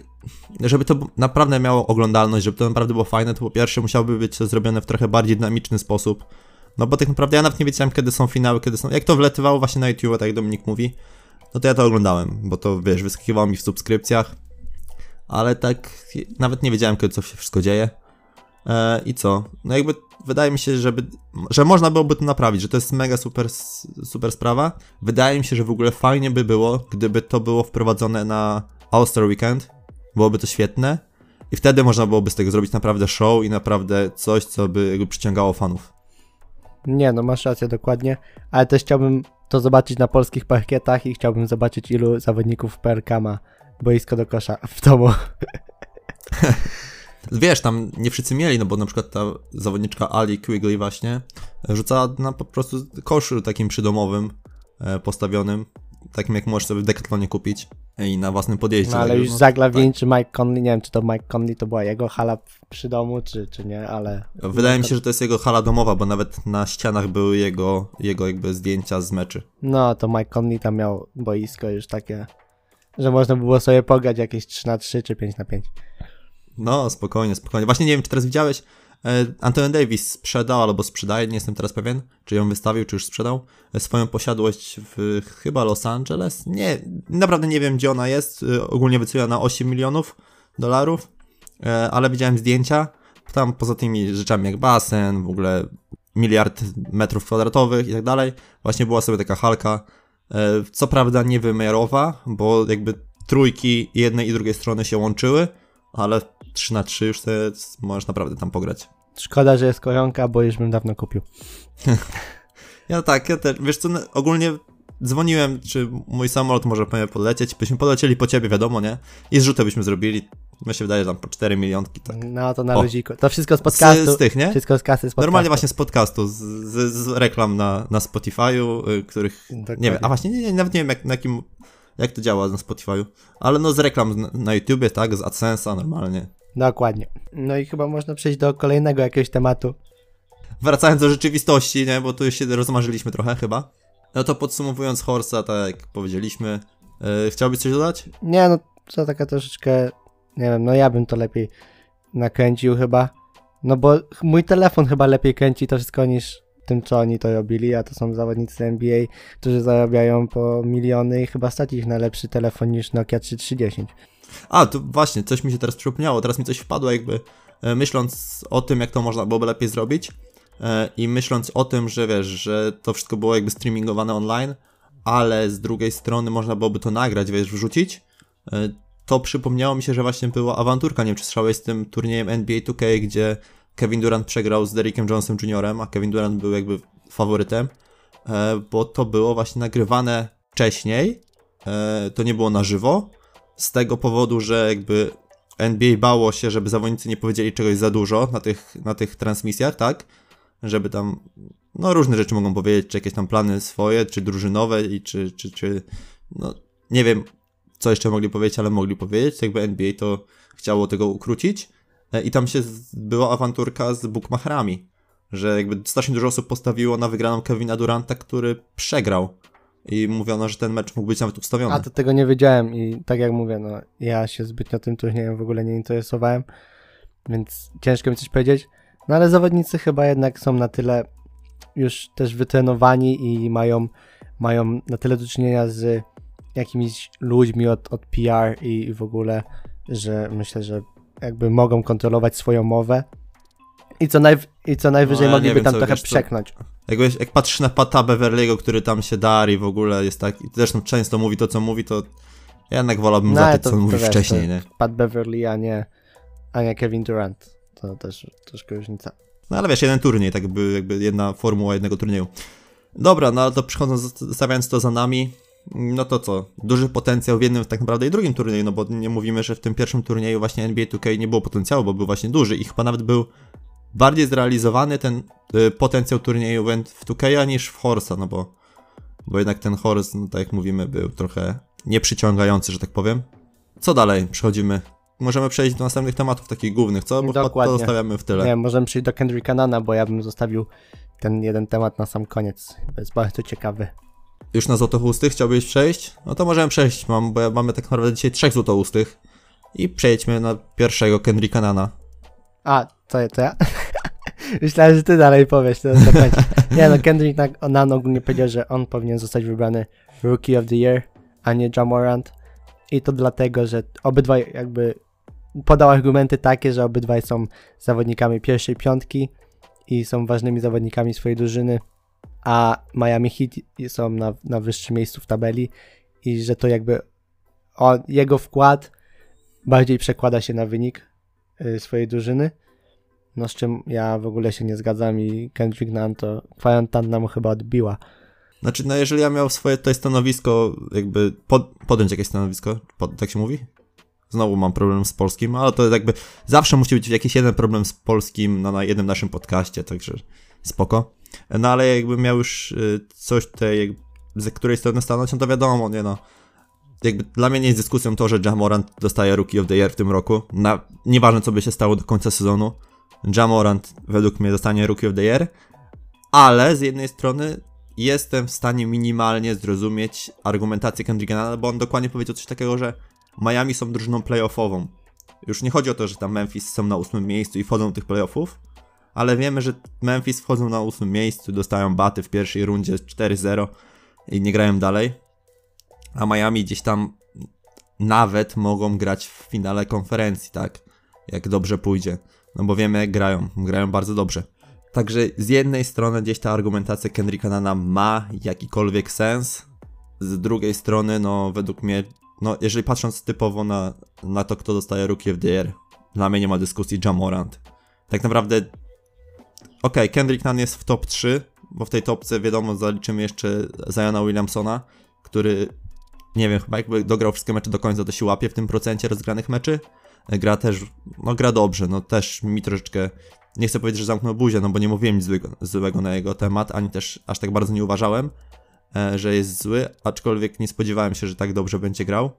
żeby to naprawdę miało oglądalność, żeby to naprawdę było fajne, to po pierwsze musiałoby być to zrobione w trochę bardziej dynamiczny sposób. No bo tak naprawdę ja nawet nie wiedziałem, kiedy są finały, kiedy są. Jak to wletywało właśnie na YouTube, tak jak Dominik mówi, no to ja to oglądałem, bo to wiesz, wyskakiwało mi w subskrypcjach, ale tak nawet nie wiedziałem, kiedy co się wszystko dzieje. E, I co? No jakby wydaje mi się, żeby, że można byłoby to naprawić, że to jest mega super, super sprawa. Wydaje mi się, że w ogóle fajnie by było, gdyby to było wprowadzone na All-Star Weekend. Byłoby to świetne. I wtedy można byłoby z tego zrobić naprawdę show i naprawdę coś, co by jakby przyciągało fanów. Nie, no masz rację, dokładnie, ale też chciałbym to zobaczyć na polskich parkietach i chciałbym zobaczyć ilu zawodników PRK ma boisko do kosza w domu. Wiesz, tam nie wszyscy mieli, no bo na przykład ta zawodniczka Ali Quigley właśnie rzucała na po prostu koszu takim przydomowym, e, postawionym, takim jak możesz sobie w Decathlonie kupić i na własnym podjeździe. No ale już no, Zaglawin czy Mike Conley, nie wiem czy to Mike Conley to była jego hala przy domu, czy, czy nie, ale... Wydaje mi się, że to jest jego hala domowa, bo nawet na ścianach były jego, jego jakby zdjęcia z meczy. No to Mike Conley tam miał boisko już takie, że można było sobie pograć jakieś 3 na 3 czy 5 na 5 No, spokojnie, spokojnie. Właśnie nie wiem, czy teraz widziałeś, e, Anthony Davis sprzedał albo sprzedaje, nie jestem teraz pewien, czy ją wystawił, czy już sprzedał, e, swoją posiadłość w chyba Los Angeles. Nie, naprawdę nie wiem, gdzie ona jest. E, ogólnie wycenia na 8 milionów dolarów, ale widziałem zdjęcia. Tam poza tymi rzeczami jak basen, w ogóle miliard metrów kwadratowych i tak dalej, właśnie była sobie taka halka. E, co prawda niewymiarowa, bo jakby trójki jednej i drugiej strony się łączyły, ale 3 na 3 już sobie możesz naprawdę tam pograć. Szkoda, że jest koronka, bo już bym dawno kupił. Ja tak, ja też, wiesz co, no, ogólnie dzwoniłem, czy mój samolot może po mnie polecieć, byśmy polecieli po ciebie, wiadomo, nie? I zrzutę byśmy zrobili, mi się wydaje, że tam po 4 milionki, tak. No to na O. luziku. To wszystko z podcastu. Z, z tych, nie? Wszystko z kasy z podcastu. Normalnie właśnie z podcastu, z, z, z reklam na, na Spotify'u, y, których, Dokładnie. nie wiem, a właśnie nie, nie, nawet nie wiem jak, na jakim, jak to działa na Spotify'u, ale no z reklam na, na YouTubie, tak, z AdSense'a normalnie. Dokładnie. No i chyba można przejść do kolejnego jakiegoś tematu. Wracając do rzeczywistości, nie, bo tu już się rozmarzyliśmy trochę chyba. No to podsumowując Horsa, tak jak powiedzieliśmy, yy, chciałbyś coś dodać? Nie, no to taka troszeczkę, nie wiem, no ja bym to lepiej nakręcił chyba. No bo mój telefon chyba lepiej kręci to wszystko niż tym, co oni to robili, a to są zawodnicy NBA, którzy zarabiają po miliony i chyba stać ich na lepszy telefon niż Nokia 3310. A, to właśnie, coś mi się teraz przypomniało, teraz mi coś wpadło jakby, e, myśląc o tym, jak to można byłoby lepiej zrobić i myśląc o tym, że wiesz, że to wszystko było jakby streamingowane online, ale z drugiej strony można byłoby to nagrać, wiesz, wrzucić, e, to przypomniało mi się, że właśnie była awanturka, nie wiem, czy z tym turniejem NBA 2K, gdzie Kevin Durant przegrał z Derrickiem Jonesem Jr., a Kevin Durant był jakby faworytem, e, bo to było właśnie nagrywane wcześniej, e, to nie było na żywo, z tego powodu, że jakby NBA bało się, żeby zawodnicy nie powiedzieli czegoś za dużo na tych, na tych transmisjach, tak? Żeby tam, no różne rzeczy mogą powiedzieć, czy jakieś tam plany swoje, czy drużynowe i czy, czy, czy, no nie wiem, co jeszcze mogli powiedzieć, ale mogli powiedzieć, jakby NBA to chciało tego ukrócić E, i tam się była awanturka z bookmacherami, że jakby strasznie dużo osób postawiło na wygraną Kevina Duranta, który przegrał i mówiono, że ten mecz mógł być nawet ustawiony. A to tego nie wiedziałem i tak jak mówię, no ja się zbytnio tym turniejem w ogóle nie interesowałem, więc ciężko mi coś powiedzieć. No ale zawodnicy chyba jednak są na tyle już też wytrenowani i mają, mają na tyle do czynienia z jakimiś ludźmi od, od PR i w ogóle, że myślę, że jakby mogą kontrolować swoją mowę. I co, najw- i co najwyżej No, ja mogliby wiem, tam trochę wiesz przeknąć. Jak, wiesz, jak patrzysz na Pata Beverly'ego, który tam się dar i w ogóle jest tak, i zresztą często mówi to, co mówi, to ja jednak wolałbym No, to, co on mówi wcześniej, nie? Pat Beverly, a nie, a nie Kevin Durant. To też troszkę różnica. No ale wiesz, jeden turniej, tak jakby, jakby jedna formuła jednego turnieju. Dobra, no ale to przychodząc, zostawiając to za nami, no to co? Duży potencjał w jednym tak naprawdę i drugim turnieju, no bo nie mówimy, że w tym pierwszym turnieju właśnie NBA 2K nie było potencjału, bo był właśnie duży i chyba nawet był bardziej zrealizowany ten y, potencjał turnieju w, w 2K niż w Horsa, no bo, bo jednak ten Horse, no tak jak mówimy, był trochę nieprzyciągający, że tak powiem. Co dalej? Przechodzimy. Możemy przejść do następnych tematów takich głównych, co? Bo to Dokładnie. zostawiamy w tyle. Nie możemy przejść do Kendricka Nana, bo ja bym zostawił ten jeden temat na sam koniec. To jest bardzo ciekawy. Już na złotoustych chciałbyś przejść? No to możemy przejść, mam, bo ja mamy tak naprawdę dzisiaj trzech złotoustych. I przejdźmy na pierwszego Kendricka Nana. A, co, co ja? Myślałem, że ty dalej powiesz, to. Nie no, Kendrick Nunn ogólnie powiedział, że on powinien zostać wybrany Rookie of the Year, a nie Jamorant. I to dlatego, że obydwaj jakby podał argumenty takie, że obydwaj są zawodnikami pierwszej piątki i są ważnymi zawodnikami swojej drużyny, a Miami Heat są na, na wyższym miejscu w tabeli i że to jakby on, jego wkład bardziej przekłada się na wynik y, swojej drużyny. No z czym ja w ogóle się nie zgadzam i Kendrick Nunn to kwarantanna mu chyba odbiła. Znaczy, no jeżeli ja miał swoje tutaj stanowisko, jakby pod, podjąć jakieś stanowisko, pod, tak się mówi? Znowu mam problem z polskim, ale to jakby zawsze musi być jakiś jeden problem z polskim na, na jednym naszym podcaście, także spoko. No ale jakbym miał już y, coś tutaj, ze której strony stanąć, no to wiadomo, nie no. Jakby dla mnie nie jest dyskusją to, że Jamorant dostaje Rookie of the Year w tym roku. Na, nieważne co by się stało do końca sezonu. Jamorant według mnie dostanie Rookie of the Year. Ale z jednej strony jestem w stanie minimalnie zrozumieć argumentację Kendricka Nunna, bo on dokładnie powiedział coś takiego, że Miami są drużyną playoffową. Już nie chodzi o to, że tam Memphis są na ósmym miejscu i wchodzą do tych playoffów, ale wiemy, że Memphis wchodzą na ósmym miejscu, dostają baty w pierwszej rundzie 4-0 i nie grają dalej. A Miami gdzieś tam nawet mogą grać w finale konferencji, tak? Jak dobrze pójdzie. No bo wiemy, jak grają. Grają bardzo dobrze. Także z jednej strony gdzieś ta argumentacja Kendricka Nana ma jakikolwiek sens, z drugiej strony, no według mnie, no jeżeli patrząc typowo na, na to, kto dostaje Rookie of the Year, dla mnie nie ma dyskusji Jamorant. Tak naprawdę, okej, Kendrick Nunn jest w top 3, bo w tej topce wiadomo zaliczymy jeszcze Ziona Williamsona, który, nie wiem, chyba jakby dograł wszystkie mecze do końca, to się łapie w tym procencie rozgranych meczy. Gra też, no gra dobrze, no też mi troszeczkę, nie chcę powiedzieć, że zamknął buzię, no bo nie mówiłem nic złego, złego na jego temat, ani też aż tak bardzo nie uważałem, że jest zły, aczkolwiek nie spodziewałem się, że tak dobrze będzie grał.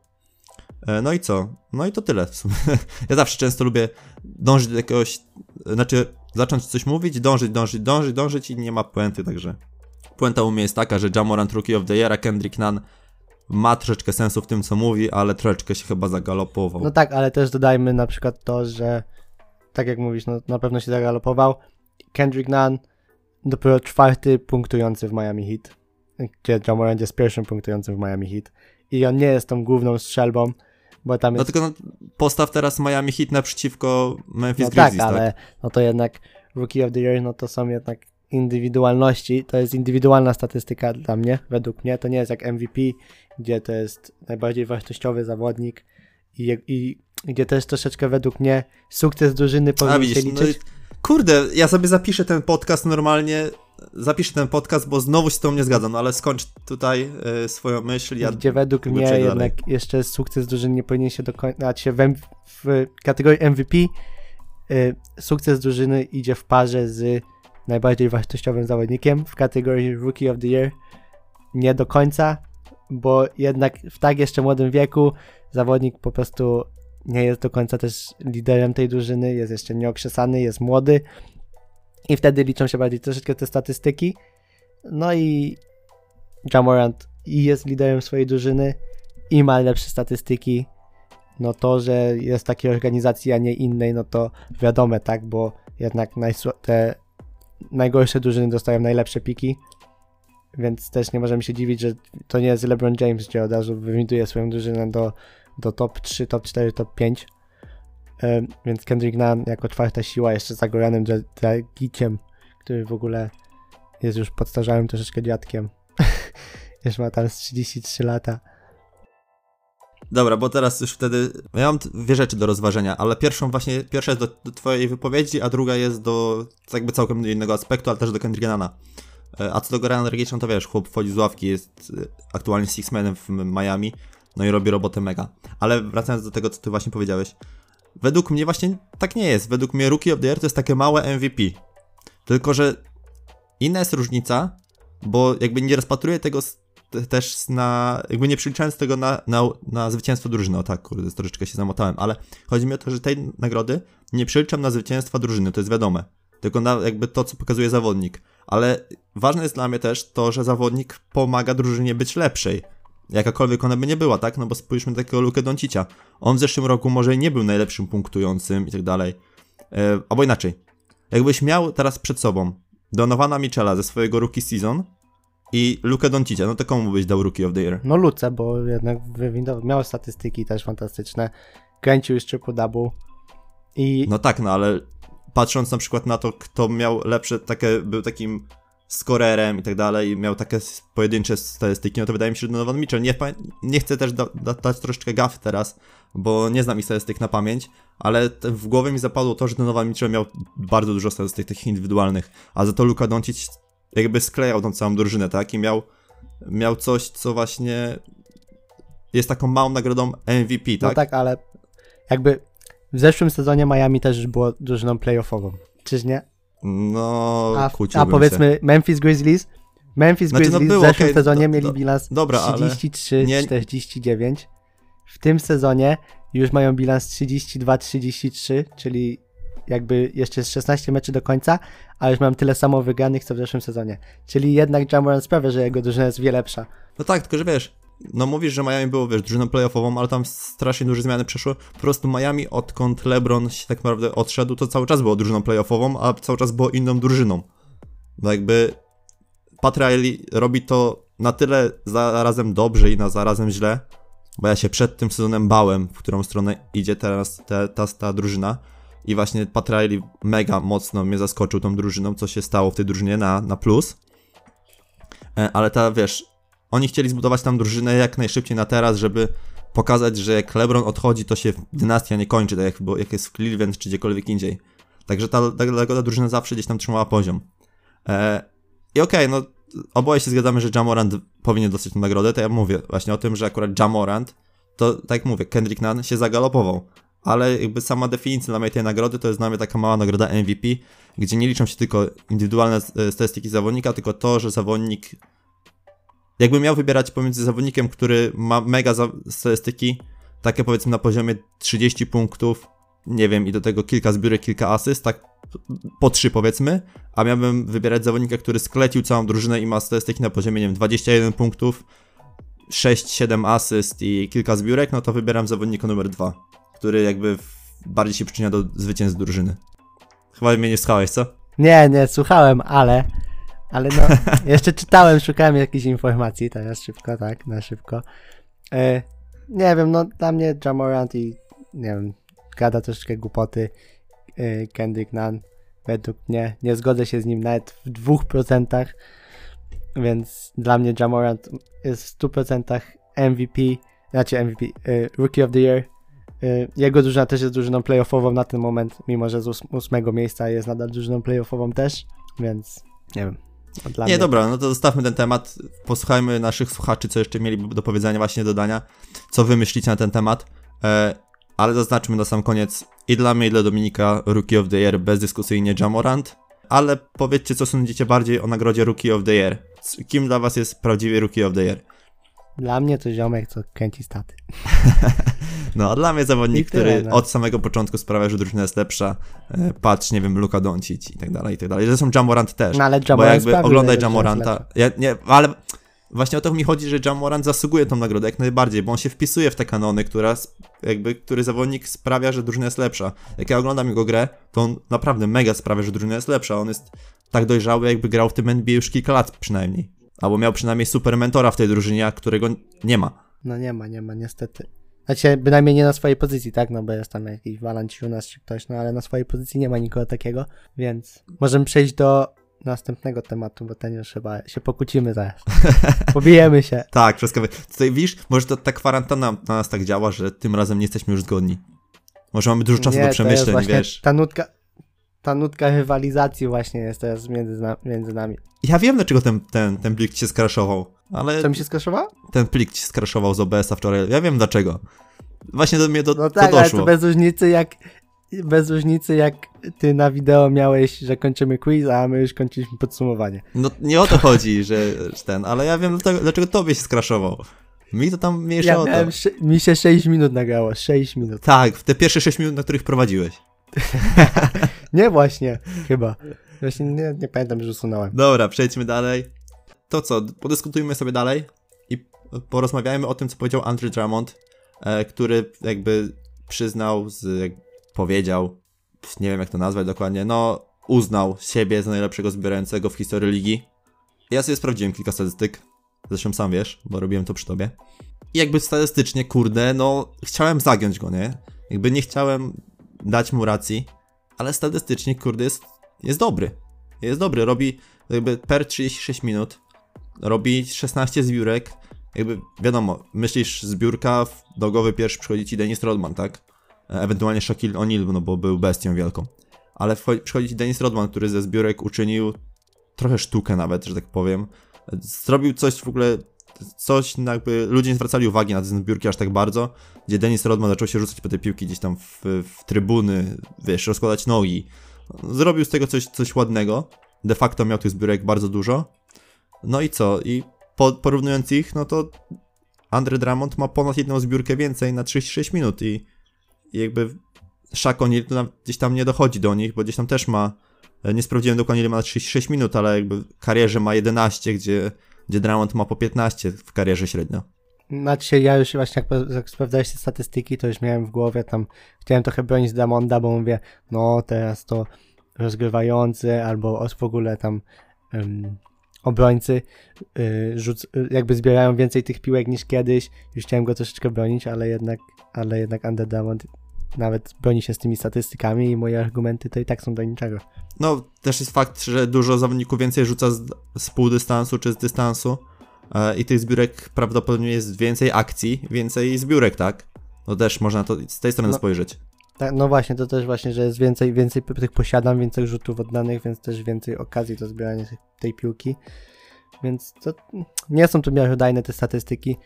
E, No i co? No i to tyle w sumie. Ja zawsze często lubię dążyć do jakiegoś, znaczy zacząć coś mówić, dążyć, dążyć, dążyć, dążyć i nie ma puenty, także puenta u mnie jest taka, że Jamorant Rookie of the Year, Kendrick Nunn ma troszeczkę sensu w tym, co mówi, ale troszeczkę się chyba zagalopował. No tak, ale też dodajmy na przykład to, że tak jak mówisz, no na pewno się zagalopował. Kendrick Nunn dopiero czwarty punktujący w Miami Heat, gdzie John Morant jest pierwszym punktującym w Miami Heat. I on nie jest tą główną strzelbą, bo tam No jest... tylko no, postaw teraz Miami Heat naprzeciwko Memphis no Grizzlies, tak, tak? ale no to jednak Rookie of the Year, no to są jednak indywidualności, to jest indywidualna statystyka dla mnie, według mnie, to nie jest jak MVP, gdzie to jest najbardziej wartościowy zawodnik i, i gdzie też troszeczkę według mnie sukces drużyny A powinien widzisz, się no i, liczyć. kurde, ja sobie zapiszę ten podcast normalnie, zapiszę ten podcast, bo znowu się z tą nie zgadzam, no ale skończ tutaj y, swoją myśl, ja gdzie według mnie jednak dalej. jeszcze sukces drużyny nie powinien się się w, M- w kategorii MVP y, sukces drużyny idzie w parze z najbardziej wartościowym zawodnikiem w kategorii Rookie of the Year nie do końca, bo jednak w tak jeszcze młodym wieku zawodnik po prostu nie jest do końca też liderem tej drużyny, jest jeszcze nieokrzesany, jest młody i wtedy liczą się bardziej troszeczkę te statystyki. No i Jamorant jest liderem swojej drużyny i ma lepsze statystyki. No to, że jest takiej organizacji, a nie innej, no to wiadome, tak, bo jednak te najgorsze drużyny dostają najlepsze piki, więc też nie możemy się dziwić, że to nie jest LeBron James, gdzie od razu wywinduje swoją drużynę do, do top 3, top 4, top 5. Ym, więc Kendrick Nunn jako czwarta siła jeszcze za Goranem Dra- Dragiciem, który w ogóle jest już podstarzałym troszeczkę dziadkiem. już ma tam z 33 lata. Dobra, bo teraz już wtedy. Ja mam dwie rzeczy do rozważenia, ale pierwszą właśnie. Pierwsza jest do, do Twojej wypowiedzi, a druga jest do jakby całkiem innego aspektu, ale też do Kendricka Nunna. E, A co do Gorana Dragicia, no to wiesz, chłop wchodzi z ławki, jest e, aktualnie Sixmanem w Miami, no i robi robotę mega. Ale wracając do tego, co Ty właśnie powiedziałeś. Według mnie właśnie tak nie jest. Według mnie Rookie of the Year to jest takie małe MVP. Tylko, że inna jest różnica, bo jakby nie rozpatruję tego też na, jakby nie przeliczając tego na, na, na zwycięstwo drużyny, o tak, kurde, troszeczkę się zamotałem, ale chodzi mi o to, że tej nagrody nie przeliczam na zwycięstwa drużyny, to jest wiadome, tylko na jakby to, co pokazuje zawodnik, ale ważne jest dla mnie też to, że zawodnik pomaga drużynie być lepszej, jakakolwiek ona by nie była, tak, no bo spójrzmy takiego Lukę Doncicia, on w zeszłym roku może nie był najlepszym punktującym i tak dalej, e, albo inaczej, jakbyś miał teraz przed sobą Donowana Michela ze swojego rookie season i Lukę Doncicia, no to komu byś dał Rookie of the Year? No Luce, bo jednak wywindował, miał statystyki też fantastyczne. Kręcił już triple double. I No tak, no ale patrząc na przykład na to, kto miał lepsze, takie, był takim skorerem i tak dalej, i miał takie pojedyncze statystyki, no to wydaje mi się, że Donovan Mitchell, nie, nie chcę też da, da, dać troszeczkę gaf teraz, bo nie znam ich statystyk na pamięć, ale w głowie mi zapadło to, że Donovan Mitchell miał bardzo dużo statystyk takich indywidualnych, a za to Luka Doncic jakby sklejał tą całą drużynę, tak, i miał, miał coś, co właśnie jest taką małą nagrodą MVP, no tak? tak, ale jakby w zeszłym sezonie Miami też było drużyną playoffową. Czyż nie? No, A, a powiedzmy Memphis Grizzlies. Memphis Znaczy, no Grizzlies było, w zeszłym okej, sezonie do- mieli bilans dobra, ale 33-49. W tym sezonie już mają bilans 32-33, czyli jakby jeszcze jest 16 meczy do końca, a już mam tyle samo wygranych co w zeszłym sezonie. Czyli jednak Jamoran sprawia, że jego drużyna jest wiele lepsza. No tak, tylko że wiesz, no mówisz, że Miami było, wiesz, drużyną playoffową, ale tam strasznie duże zmiany przeszły. Po prostu Miami, odkąd LeBron się tak naprawdę odszedł, to cały czas było drużyną playoffową, a cały czas było inną drużyną. No jakby Pat Riley robi to na tyle zarazem dobrze i na zarazem źle, bo ja się przed tym sezonem bałem, w którą stronę idzie teraz ta, ta, ta drużyna. I właśnie Pat Riley mega mocno mnie zaskoczył tą drużyną, co się stało w tej drużynie na, na plus. E, Ale ta, wiesz, oni chcieli zbudować tam drużynę jak najszybciej na teraz, żeby pokazać, że jak LeBron odchodzi, to się dynastia nie kończy, tak jak, jak jest w Cleveland czy gdziekolwiek indziej. Także ta, ta, ta, drużyna zawsze gdzieś tam trzymała poziom. E, I okej, no oboje się zgadzamy, że Jamorant powinien dostać tę nagrodę, to ja mówię właśnie o tym, że akurat Jamorant, to tak jak mówię, Kendrick Nunn się zagalopował. Ale jakby sama definicja dla mnie tej nagrody to jest dla mnie taka mała nagroda MVP, gdzie nie liczą się tylko indywidualne e, statystyki zawodnika, tylko to, że zawodnik jakbym miał wybierać pomiędzy zawodnikiem, który ma mega statystyki, takie powiedzmy na poziomie 30 punktów, nie wiem, i do tego kilka zbiórek, kilka asyst, tak po trzy powiedzmy, a miałbym wybierać zawodnika, który sklecił całą drużynę i ma statystyki na poziomie, nie wiem, 21 punktów, 6-7 asyst i kilka zbiórek, no to wybieram zawodnika numer dwa, który jakby bardziej się przyczynia do zwycięstw drużyny. Chyba mnie nie słuchałeś, co? Nie, nie, słuchałem, ale. Ale no, jeszcze czytałem, szukałem jakichś informacji, teraz szybko, tak, na szybko. E, nie wiem, no dla mnie Jamorant i nie wiem, gada troszeczkę głupoty. E, Kendrick Nunn, według mnie, nie zgodzę się z nim nawet w dwóch procentach, więc dla mnie Jamorant jest w 100% MVP, znaczy MVP, e, Rookie of the Year. E, Jego drużyna też jest drużyną playoffową na ten moment, mimo że z ós- ósmego miejsca jest nadal drużyną playoffową też, więc nie wiem. Nie, mnie dobra, no to zostawmy ten temat. Posłuchajmy naszych słuchaczy, co jeszcze mieli do powiedzenia, właśnie dodania, co wy myślicie na ten temat. E, ale zaznaczmy na sam koniec i dla mnie, i dla Dominika Rookie of the Year bezdyskusyjnie Jamorant. Ale powiedzcie, co sądzicie bardziej o nagrodzie Rookie of the Year. Kim dla was jest prawdziwy Rookie of the Year? Dla mnie to ziomek, co kręci staty. No, a dla mnie zawodnik, który no. od samego początku sprawia, że drużyna jest lepsza. E, patrz, nie wiem, Luka Doncic i tak dalej, i tak dalej. Zresztą Jamorant też. No ale Bo Jamorant jakby oglądaj że jest Jamoranta. Ja, nie, ale właśnie o to mi chodzi, że Jamorant zasługuje tą nagrodę jak najbardziej, bo on się wpisuje w te kanony, która jakby, który zawodnik sprawia, że drużyna jest lepsza. Jak ja oglądam jego grę, to on naprawdę mega sprawia, że drużyna jest lepsza. On jest tak dojrzały, jakby grał w tym NBA już kilka lat przynajmniej. Albo miał przynajmniej super mentora w tej drużynie, a którego nie ma. No nie ma, nie ma, niestety. Znaczy, bynajmniej nie na swojej pozycji, tak? No bo jest tam jakiś Valanciunas czy ktoś, no ale na swojej pozycji nie ma nikogo takiego, więc możemy przejść do następnego tematu, bo ten już chyba się pokłócimy zaraz. Pobijemy się. Tak, wszystko. Tutaj widzisz, może to ta kwarantanna na nas tak działa, że tym razem nie jesteśmy już zgodni. Może mamy dużo czasu Nie, do przemyśleń, wiesz. Ta nutka, ta nutka rywalizacji właśnie jest teraz między, między nami. Ja wiem, dlaczego ten, ten, ten plik się skraszował, ale Co mi się skraszowało? ten plik ci skraszował z OBS-a wczoraj. Ja wiem dlaczego. Właśnie do mnie do, No to tak, ale doszło. to bez różnicy jak bez różnicy jak ty na wideo miałeś, że kończymy quiz, a my już kończyliśmy podsumowanie. No nie o to chodzi, że, że ten, ale ja wiem dlaczego, dlaczego tobie się skraszował. Mi to tam mniejsza Ja o to. mi się 6 minut nagrało, 6 minut. Tak, w te pierwsze 6 minut, na których prowadziłeś. Nie właśnie, chyba. Właśnie nie, nie pamiętam, że usunąłem. Dobra, przejdźmy dalej. To co, podyskutujmy sobie dalej i porozmawiajmy o tym, co powiedział Andrew Drummond, e, który jakby przyznał, z, jak powiedział, nie wiem jak to nazwać dokładnie, no uznał siebie za najlepszego zbierającego w historii ligi. Ja sobie sprawdziłem kilka statystyk, zresztą sam wiesz, bo robiłem to przy tobie. I jakby statystycznie, kurde, no chciałem zagiąć go, nie? Jakby nie chciałem dać mu racji, ale statystycznie, kurde, jest, jest dobry. Jest dobry, robi jakby per 36 minut, robi 16 zbiórek, jakby wiadomo, myślisz zbiórka, w dogowy pierwszy przychodzi ci Dennis Rodman, tak? E, Ewentualnie Shaquille O'Neal, no bo był bestią wielką. Ale przychodzi ci Dennis Rodman, który ze zbiórek uczynił trochę sztukę nawet, że tak powiem. E, Zrobił coś w ogóle, coś jakby ludzie nie zwracali uwagi na te zbiórki aż tak bardzo, gdzie Dennis Rodman zaczął się rzucać po te piłki gdzieś tam w, w trybuny, wiesz, rozkładać nogi. Zrobił z tego coś, coś ładnego. De facto miał tych zbiórek bardzo dużo. No i co? I po, porównując ich, no to Andre Drummond ma ponad jedną zbiórkę więcej na 36 minut i, i jakby to nam- gdzieś tam nie dochodzi do nich, bo gdzieś tam też ma, nie sprawdziłem dokładnie ile ma na 36 minut, ale jakby karierze ma 11, gdzie, gdzie Drummond ma po 15 w karierze średnio. Znaczy ja już właśnie jak, sprawdzałeś te statystyki, to już miałem w głowie tam, chciałem trochę bronić Damonda, bo mówię, no teraz to rozgrywający albo w ogóle tam em, obrońcy y, rzuc, y, jakby zbierają więcej tych piłek niż kiedyś. Już chciałem go troszeczkę bronić, ale jednak, ale jednak Under nawet broni się z tymi statystykami i moje argumenty to i tak są do niczego. No, też jest fakt, że dużo zawodników więcej rzuca z, z pół dystansu czy z dystansu e, i tych zbiórek prawdopodobnie jest więcej akcji, więcej zbiórek, tak? No też można to z tej strony No. spojrzeć. Tak, no właśnie, to też właśnie, że jest więcej, więcej tych posiadam, więcej rzutów oddanych, więc też więcej okazji do zbierania tej piłki. Więc to nie są tu miarodajne te statystyki.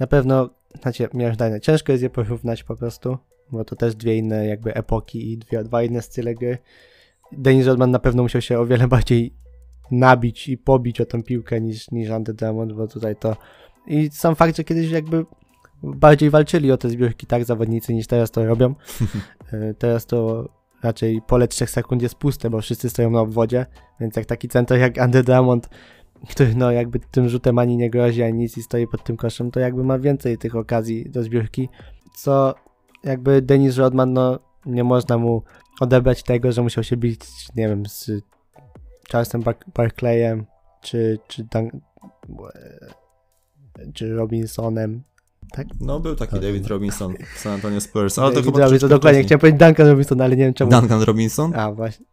Na pewno, znaczy miarodajne, ciężko jest je porównać po prostu, bo to też dwie inne jakby epoki i dwie, dwa inne style gry. Dennis Rodman na pewno musiał się o wiele bardziej nabić i pobić o tę piłkę niż, niż Under Diamond, bo tutaj to... I sam fakt, że kiedyś jakby bardziej walczyli o te zbiórki tak zawodnicy niż teraz to robią. E, Teraz to raczej pole 3 sekund jest puste, bo wszyscy stoją na obwodzie, więc jak taki center jak Andy Drummond, który no jakby tym rzutem ani nie grozi, ani nic i stoi pod tym koszem, to jakby ma więcej tych okazji do zbiórki, co jakby Dennis Rodman, no nie można mu odebrać tego, że musiał się bić, nie wiem, z Charlesem Bar- Barclayem, czy, czy, Dan- czy Robinsonem, No, był taki Tak. David Robinson w San Antonio Spurs, ale to chyba Robinson, dokładnie, chciałem powiedzieć Duncan Robinson, ale nie wiem czemu. Duncan Robinson? A, właśnie.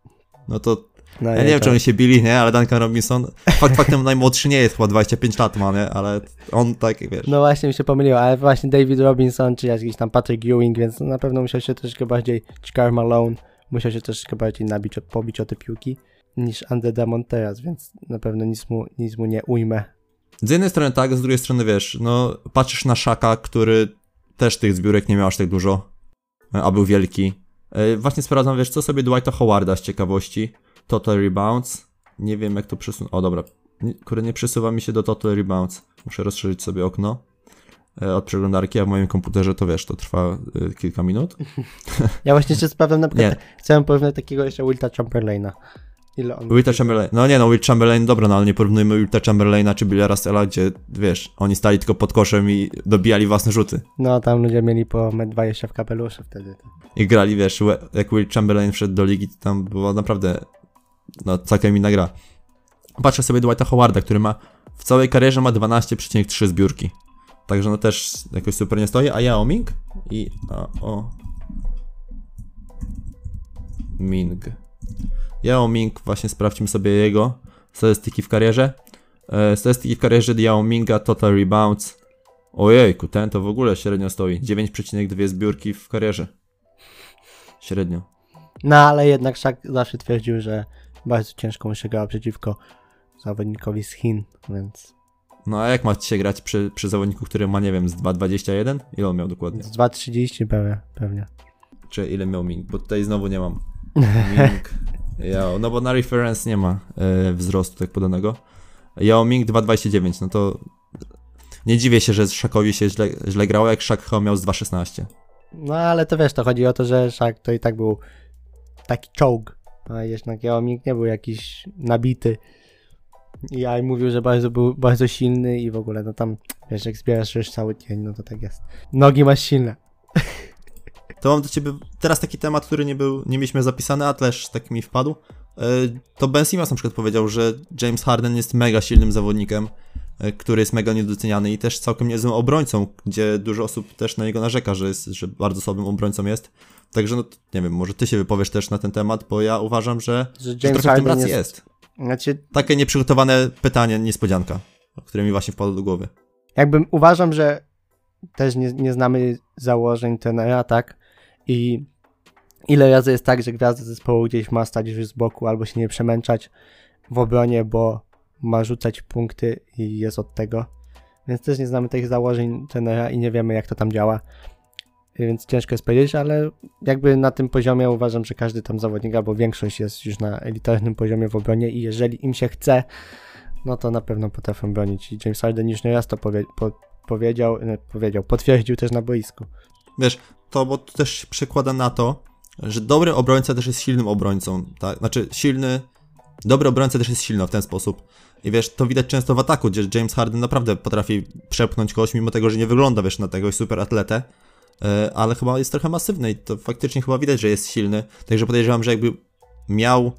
No to No, ja nie wiem, to- czy oni się bili, nie? Ale Duncan Robinson, fakt faktem najmłodszy nie jest, chyba 25 lat ma, nie? Ale on tak, wiesz, No właśnie mi się pomyliło, ale właśnie David Robinson, czy jakiś tam Patrick Ewing, więc na pewno musiał się troszkę bardziej, czy Karl Malone, musiał się troszkę bardziej nabić, o- pobić o te piłki niż Under Demont teraz, więc na pewno nic mu, nic mu nie ujmę. Z jednej strony tak, z drugiej strony wiesz, no patrzysz na Szaka, który też tych zbiórek nie miał aż tak dużo, e, a był wielki. E, Właśnie sprawdzam, wiesz, co sobie Dwighta Howarda z ciekawości. Total Rebounds. Nie wiem jak to przesunąć. O dobra, kurde nie przesuwa mi się do Total Rebounds. Muszę rozszerzyć sobie okno e, od przeglądarki, a w moim komputerze to wiesz, to trwa e, kilka minut. Ja właśnie jeszcze sprawdzam na przykład, Nie. chciałem porównać takiego jeszcze Wilta Chamberlaina. Ile on... Wilta Chamberlain. No nie no, Will Chamberlain, dobra, no ale nie porównujmy Wilta Chamberlaina czy Billa Russella, gdzie wiesz, oni stali tylko pod koszem i dobijali własne rzuty. No tam ludzie mieli po 1,20 w kapeluszu wtedy. i grali, wiesz, jak Will Chamberlain wszedł do ligi, to tam była naprawdę no, całkiem inna gra. Patrzę sobie Dwighta Howarda, który ma w całej karierze ma 12,3 zbiórki. Także no też jakoś super nie stoi, a Yao Ming i a, o Ming. Yao Ming, właśnie sprawdźmy sobie jego statystyki w karierze. E, statystyki w karierze Yao Minga, total rebounds. Ojejku, ten to w ogóle średnio stoi. 9,2 zbiórki w karierze. Średnio. No ale jednak Szak zawsze twierdził, że bardzo ciężko mu się grała przeciwko zawodnikowi z Chin, więc No a jak ma się grać przy, przy zawodniku, który ma, nie wiem, z 2,21? Ile on miał dokładnie? z 2,30 pewnie, pewnie. Czy ile miał Ming? Bo tutaj znowu nie mam. Ming. Yao. No bo na reference nie ma e, wzrostu tak podanego. Yao Ming 2,29. No to nie dziwię się, że Szakowi się źle, źle grało, jak Szak chyba miał z 2,16. No ale to wiesz, to chodzi o to, że Szak to i tak był taki czołg, a jednak Jaoming nie był jakiś nabity. I mówił, że bardzo był bardzo silny i w ogóle, no tam, wiesz, jak zbierasz już cały dzień, no to tak jest. Nogi masz silne. To mam do ciebie teraz taki temat, który nie był, nie mieliśmy zapisany, a też tak mi wpadł. E, To Ben Simmons na przykład powiedział, że James Harden jest mega silnym zawodnikiem, e, który jest mega niedoceniany i też całkiem niezłym obrońcą, gdzie dużo osób też na niego narzeka, że jest, że bardzo słabym obrońcą jest. Także no, nie wiem, może ty się wypowiesz też na ten temat, bo ja uważam, że, Że że trochę w tym racji jest, jest. Znaczy, Takie nieprzygotowane pytanie, niespodzianka, które mi właśnie wpadło do głowy. jakby uważam, że też nie, nie znamy założeń trenera, tak? I ile razy jest tak, że gwiazda zespołu gdzieś ma stać już z boku albo się nie przemęczać w obronie, bo ma rzucać punkty i jest od tego. Więc też nie znamy tych założeń trenera i nie wiemy, jak to tam działa. Więc ciężko jest powiedzieć, ale jakby na tym poziomie uważam, że każdy tam zawodnik albo większość jest już na elitarnym poziomie w obronie i jeżeli im się chce, no to na pewno potrafią bronić. I James Harden już nieraz to powie, po, powiedział, nie, powiedział, potwierdził też na boisku. Wiesz, to bo to też się przekłada na to, że dobry obrońca też jest silnym obrońcą, tak? Znaczy silny dobry obrońca też jest silny w ten sposób. I wiesz, to widać często w ataku, gdzie James Harden naprawdę potrafi przepchnąć kogoś, mimo tego, że nie wygląda, wiesz, na tego super atletę, e, ale chyba jest trochę masywny i to faktycznie chyba widać, że jest silny. Także podejrzewam, że jakby miał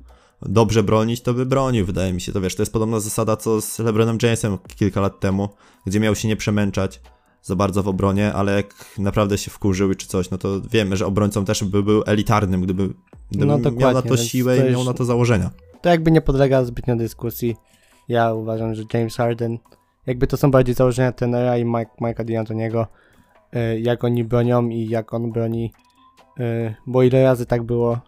dobrze bronić, to by bronił, wydaje mi się. To wiesz, to jest podobna zasada co z LeBronem Jamesem kilka lat temu, gdzie miał się nie przemęczać za bardzo w obronie, ale jak naprawdę się wkurzył czy coś, no to wiemy, że obrońcą też by był elitarnym, gdyby, gdyby No miał na to siłę to i miał na to założenia. To jakby nie podlega zbytnio dyskusji. Ja uważam, że James Harden, jakby to są bardziej założenia tenera i Mike, Mike'a D'Antoniego, y, jak oni bronią i jak on broni, y, bo ile razy tak było,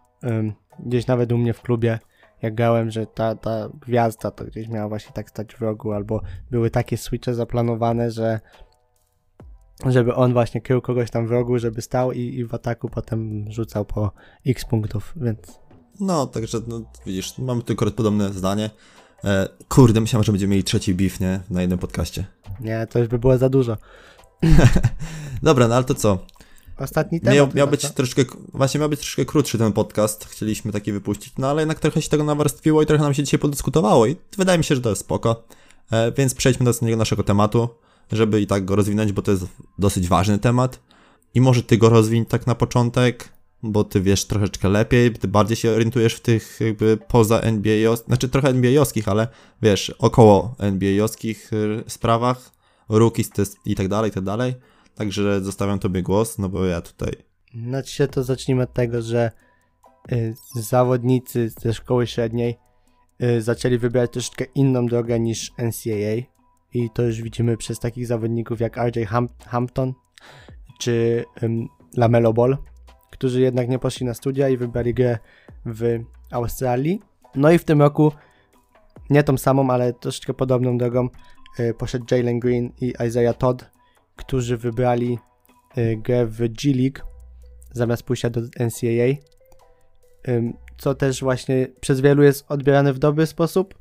gdzieś nawet u mnie w klubie, jak grałem, że ta, ta gwiazda to gdzieś miała właśnie tak stać w rogu, albo były takie switche zaplanowane, że żeby on właśnie krył kogoś tam w rogu, żeby stał i, i w ataku potem rzucał po x punktów, więc No, także no, widzisz, mamy tylko podobne zdanie. E, kurde, myślałem, że będziemy mieli trzeci beef, nie? Na jednym podcaście. nie, to już by było za dużo. Dobra, no ale to co? Ostatni temat. Miał, miał być troszkę, właśnie miał być troszkę krótszy ten podcast, chcieliśmy taki wypuścić, no ale jednak trochę się tego nawarstwiło i trochę nam się dzisiaj podyskutowało i wydaje mi się, że to jest spoko. E, więc przejdźmy do następnego naszego tematu, żeby i tak go rozwinąć, bo to jest dosyć ważny temat. I może ty go rozwiń tak na początek, bo ty wiesz troszeczkę lepiej, ty bardziej się orientujesz w tych jakby poza NBA, znaczy trochę NBA-owskich, ale wiesz, około NBA-owskich y, sprawach, rookies test i tak dalej, i tak dalej. Także zostawiam tobie głos, no bo ja tutaj Znaczy to zacznijmy od tego, że y, zawodnicy ze szkoły średniej y, zaczęli wybierać troszeczkę inną drogę niż NCAA i to już widzimy przez takich zawodników jak RJ Ham- Hampton czy ym, Lamelo Ball, którzy jednak nie poszli na studia i wybrali grę w Australii. No i w tym roku nie tą samą, ale troszeczkę podobną drogą y, poszedł Jalen Green i Isaiah Todd, którzy wybrali y, grę w G League zamiast pójścia do NCAA, co też właśnie przez wielu jest odbierane w dobry sposób.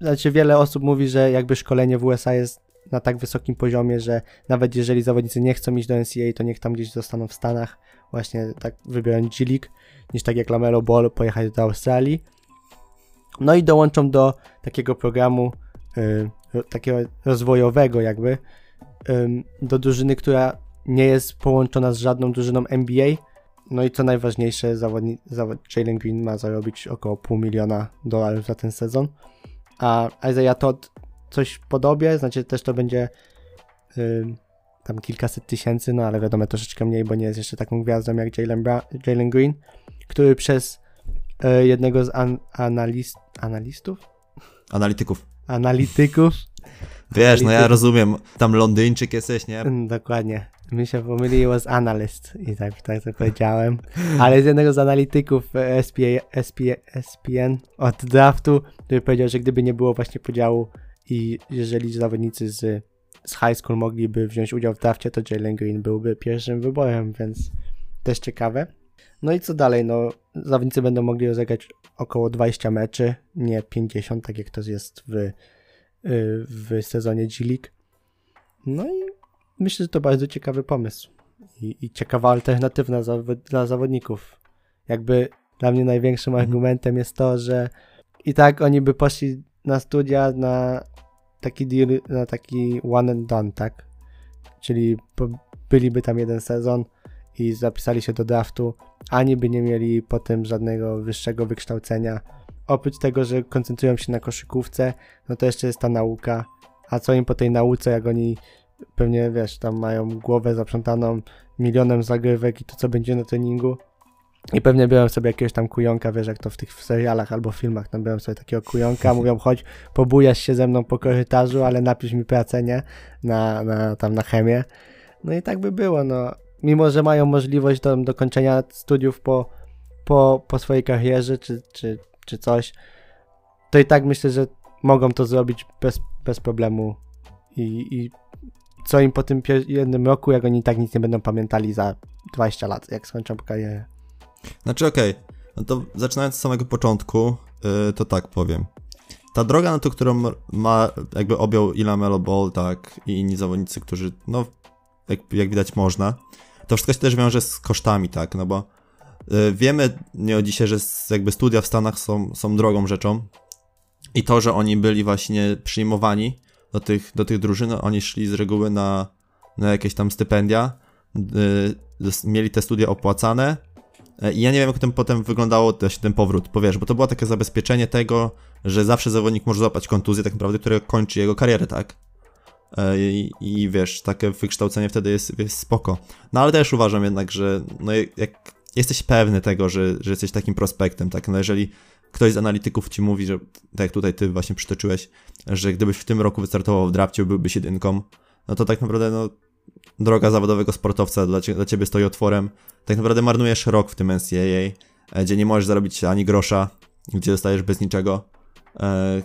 Znaczy wiele osób mówi, że jakby szkolenie w USA jest na tak wysokim poziomie, że nawet jeżeli zawodnicy nie chcą iść do NCAA, to niech tam gdzieś zostaną w Stanach, właśnie tak wybiorą G League, niż tak jak Lamelo Ball pojechać do Australii. No i dołączą do takiego programu, ro- takiego rozwojowego jakby, do drużyny, która nie jest połączona z żadną drużyną NBA. No i co najważniejsze, zawodni, zawod, Jalen Green ma zarobić około pół miliona dolarów za ten sezon. A Isaiah Todd coś podobie, znaczy też to będzie ym, tam kilkaset tysięcy, no ale wiadomo troszeczkę mniej, bo nie jest jeszcze taką gwiazdą jak Jalen, Bra- Jalen Green, który przez y, jednego z an- analist, analistów? analityków. Analityków Wiesz, no ja rozumiem, tam Londyńczyk jesteś, nie? Mm, Dokładnie. Mi się pomyliło z analyst i tak, tak to powiedziałem. Ale z jednego z analityków e, SP, SPN od draftu, który powiedział, że gdyby nie było właśnie podziału i jeżeli zawodnicy z, z high school mogliby wziąć udział w drafcie, to Jalen Green byłby pierwszym wyborem, więc też ciekawe. No i co dalej? No, zawodnicy będą mogli rozegrać około 20 meczy, nie 50, tak jak to jest w, y, w sezonie G League. No i myślę, że to bardzo ciekawy pomysł i, i ciekawa alternatywa dla zawodników. Jakby dla mnie największym Mhm. argumentem jest to, że i tak oni by poszli na studia na taki deal, na taki one and done, tak? Czyli byliby tam jeden sezon i zapisali się do draftu, ani by nie mieli potem żadnego wyższego wykształcenia. Oprócz tego, że koncentrują się na koszykówce, no to jeszcze jest ta nauka. A co im po tej nauce, jak oni pewnie, wiesz, tam mają głowę zaprzątaną milionem zagrywek i to, co będzie na treningu. I pewnie biorą sobie jakiegoś tam kujonka, wiesz, jak to w tych serialach albo filmach, tam biorą sobie takiego kujonka, mówią, chodź, pobujasz się ze mną po korytarzu, ale napisz mi pracę, nie? Na, na, tam na chemię. No i tak by było, no. Mimo, że mają możliwość do dokończenia studiów po, po, po swojej karierze, czy, czy, czy coś, to i tak myślę, że mogą to zrobić bez, bez problemu i, i co im po tym jednym roku, jak oni tak nic nie będą pamiętali za 20 lat, jak skończą karierę. Znaczy okej, no to zaczynając od samego początku, yy, to tak powiem. Ta droga, no to którą ma, jakby objął i Lamelo Ball, tak, i inni zawodnicy, którzy, no, jak, jak widać można, to wszystko się też wiąże z kosztami, tak, no bo yy, wiemy nie dzisiaj, że jakby studia w Stanach są, są drogą rzeczą, I to, że oni byli właśnie przyjmowani do tych, do tych drużyn, oni szli z reguły na, na jakieś tam stypendia, yy, mieli te studia opłacane. Yy, I ja nie wiem, jak ten potem wyglądało też ten powrót, bo wiesz, bo to było takie zabezpieczenie tego, że zawsze zawodnik może złapać kontuzję, tak naprawdę, które kończy jego karierę, tak? Yy, I, I wiesz, takie wykształcenie wtedy jest, jest spoko. No ale też uważam jednak, że no, jak jesteś pewny tego, że, że jesteś takim prospektem, tak? No jeżeli ktoś z analityków ci mówi, że tak jak tutaj ty właśnie przytoczyłeś, że gdybyś w tym roku wystartował w drafcie, byłbyś jedynką, no to tak naprawdę no, droga zawodowego sportowca dla, cie, dla ciebie stoi otworem. Tak naprawdę marnujesz rok w tym NCAA, e, gdzie nie możesz zarobić ani grosza, gdzie zostajesz bez niczego. E,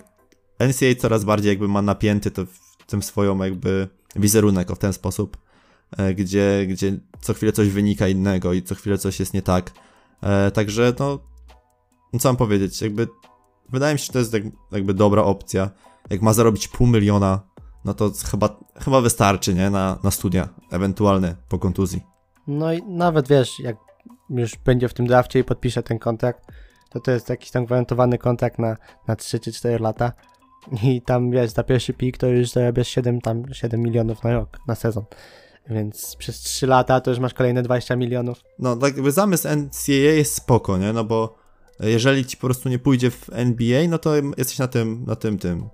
NCAA coraz bardziej jakby ma napięty to tym swoją jakby wizerunek w ten sposób, e, gdzie, gdzie co chwilę coś wynika innego i co chwilę coś jest nie tak. Także no no co mam powiedzieć, jakby wydaje mi się, że to jest jak, jakby dobra opcja. Jak ma zarobić pół miliona, no to chyba, chyba wystarczy, nie? Na, na studia, ewentualne po kontuzji. No i nawet wiesz, jak już będzie w tym drafcie i podpisze ten kontrakt, to to jest jakiś tam gwarantowany kontrakt na, na 3 czy 4 lata. I tam wiesz, za pierwszy pik to już zarabiasz 7, tam 7 milionów na rok, na sezon. Więc przez 3 lata to już masz kolejne 20 milionów. No, tak jakby zamysł NCAA jest spoko, nie? No bo jeżeli ci po prostu nie pójdzie w NBA, no to jesteś na tym, na tym, tym,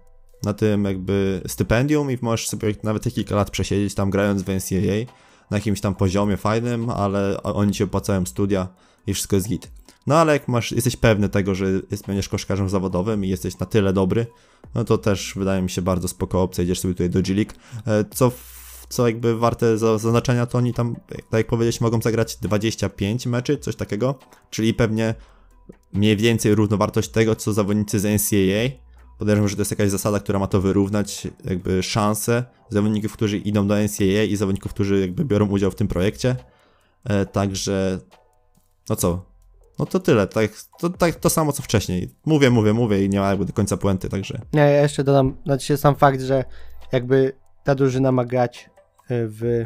na tym jakby stypendium i możesz sobie nawet kilka lat przesiedzieć tam grając w NCAA na jakimś tam poziomie fajnym, ale oni ci opłacają studia i wszystko jest git. No ale jak masz, jesteś pewny tego, że jest, będziesz koszkarzem zawodowym i jesteś na tyle dobry, no to też wydaje mi się bardzo spoko opcja, idziesz sobie tutaj do G-League, e, co, co jakby warte zaznaczenia, to oni tam, tak jak powiedzieć, mogą zagrać 25 meczy, coś takiego, czyli pewnie mniej więcej równowartość tego, co zawodnicy z NCAA. Podejrzewam, że to jest jakaś zasada, która ma to wyrównać, jakby szanse zawodników, którzy idą do NCAA i zawodników, którzy jakby biorą udział w tym projekcie. E, także, no co? No to tyle, tak, to, tak, to samo co wcześniej. Mówię, mówię, mówię i nie ma jakby do końca puenty, także. Nie, ja jeszcze dodam, znaczy sam fakt, że jakby ta drużyna ma grać e, w,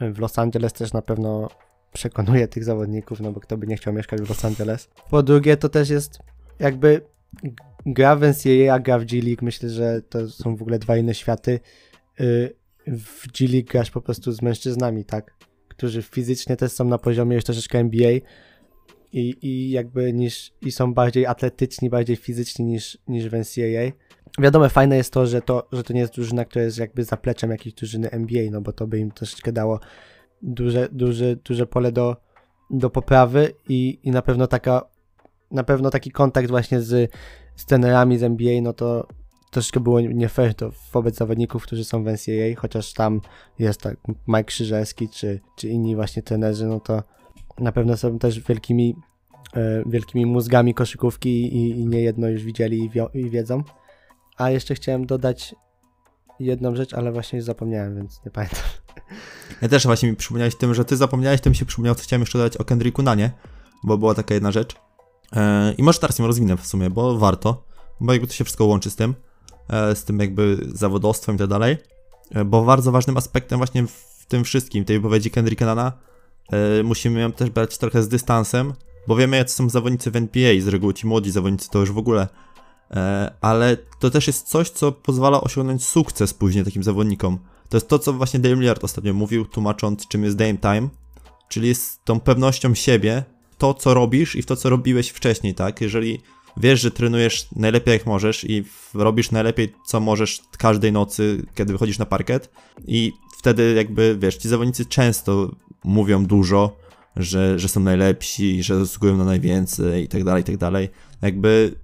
w Los Angeles też na pewno przekonuje tych zawodników, no bo kto by nie chciał mieszkać w Los Angeles. Po drugie, to też jest jakby gra w NCAA, a gra w G League. Myślę, że to są w ogóle dwa inne światy. Y, w G League grasz po prostu z mężczyznami, tak? Którzy fizycznie też są na poziomie już troszeczkę NBA i, i jakby niż, i są bardziej atletyczni, bardziej fizyczni niż, niż w NCAA. Wiadomo, fajne jest to, że to, że to nie jest drużyna, która jest jakby zapleczem jakiejś drużyny NBA, no bo to by im troszeczkę dało duże, duże, duże pole do, do poprawy i, i na pewno taka na pewno taki kontakt właśnie z, z trenerami z NBA, no to troszkę było nie fair to wobec zawodników, którzy są w NCAA, chociaż tam jest tak Mike Krzyżewski czy, czy inni właśnie trenerzy, no to na pewno są też wielkimi e, wielkimi mózgami koszykówki i, i nie jedno już widzieli i, wio, i wiedzą. A jeszcze chciałem dodać jedną rzecz, ale właśnie zapomniałem, więc nie pamiętam. Ja też właśnie mi przypomniałeś tym, że ty zapomniałeś, tym się przypomniał, co chciałem jeszcze dodać o Kendricku Nanie, bo była taka jedna rzecz. E, I może teraz ją rozwinę w sumie, bo warto, bo jakby to się wszystko łączy z tym, e, z tym jakby zawodowstwem i tak dalej, bo bardzo ważnym aspektem właśnie w tym wszystkim, tej wypowiedzi Kendricka Nana, musimy ją też brać trochę z dystansem, bo wiemy, jak są zawodnicy w NBA, z reguły ci młodzi zawodnicy to już w ogóle, ale to też jest coś, co pozwala osiągnąć sukces później takim zawodnikom. To jest to, co właśnie Dame Lillard ostatnio mówił, tłumacząc, czym jest Dame Time, czyli z tą pewnością siebie, to, co robisz i w to, co robiłeś wcześniej, tak? Jeżeli wiesz, że trenujesz najlepiej jak możesz i robisz najlepiej, co możesz każdej nocy, kiedy wychodzisz na parket i wtedy jakby, wiesz, ci zawodnicy często mówią dużo, że, że są najlepsi, że zasługują na najwięcej i tak dalej, i tak dalej. Jakby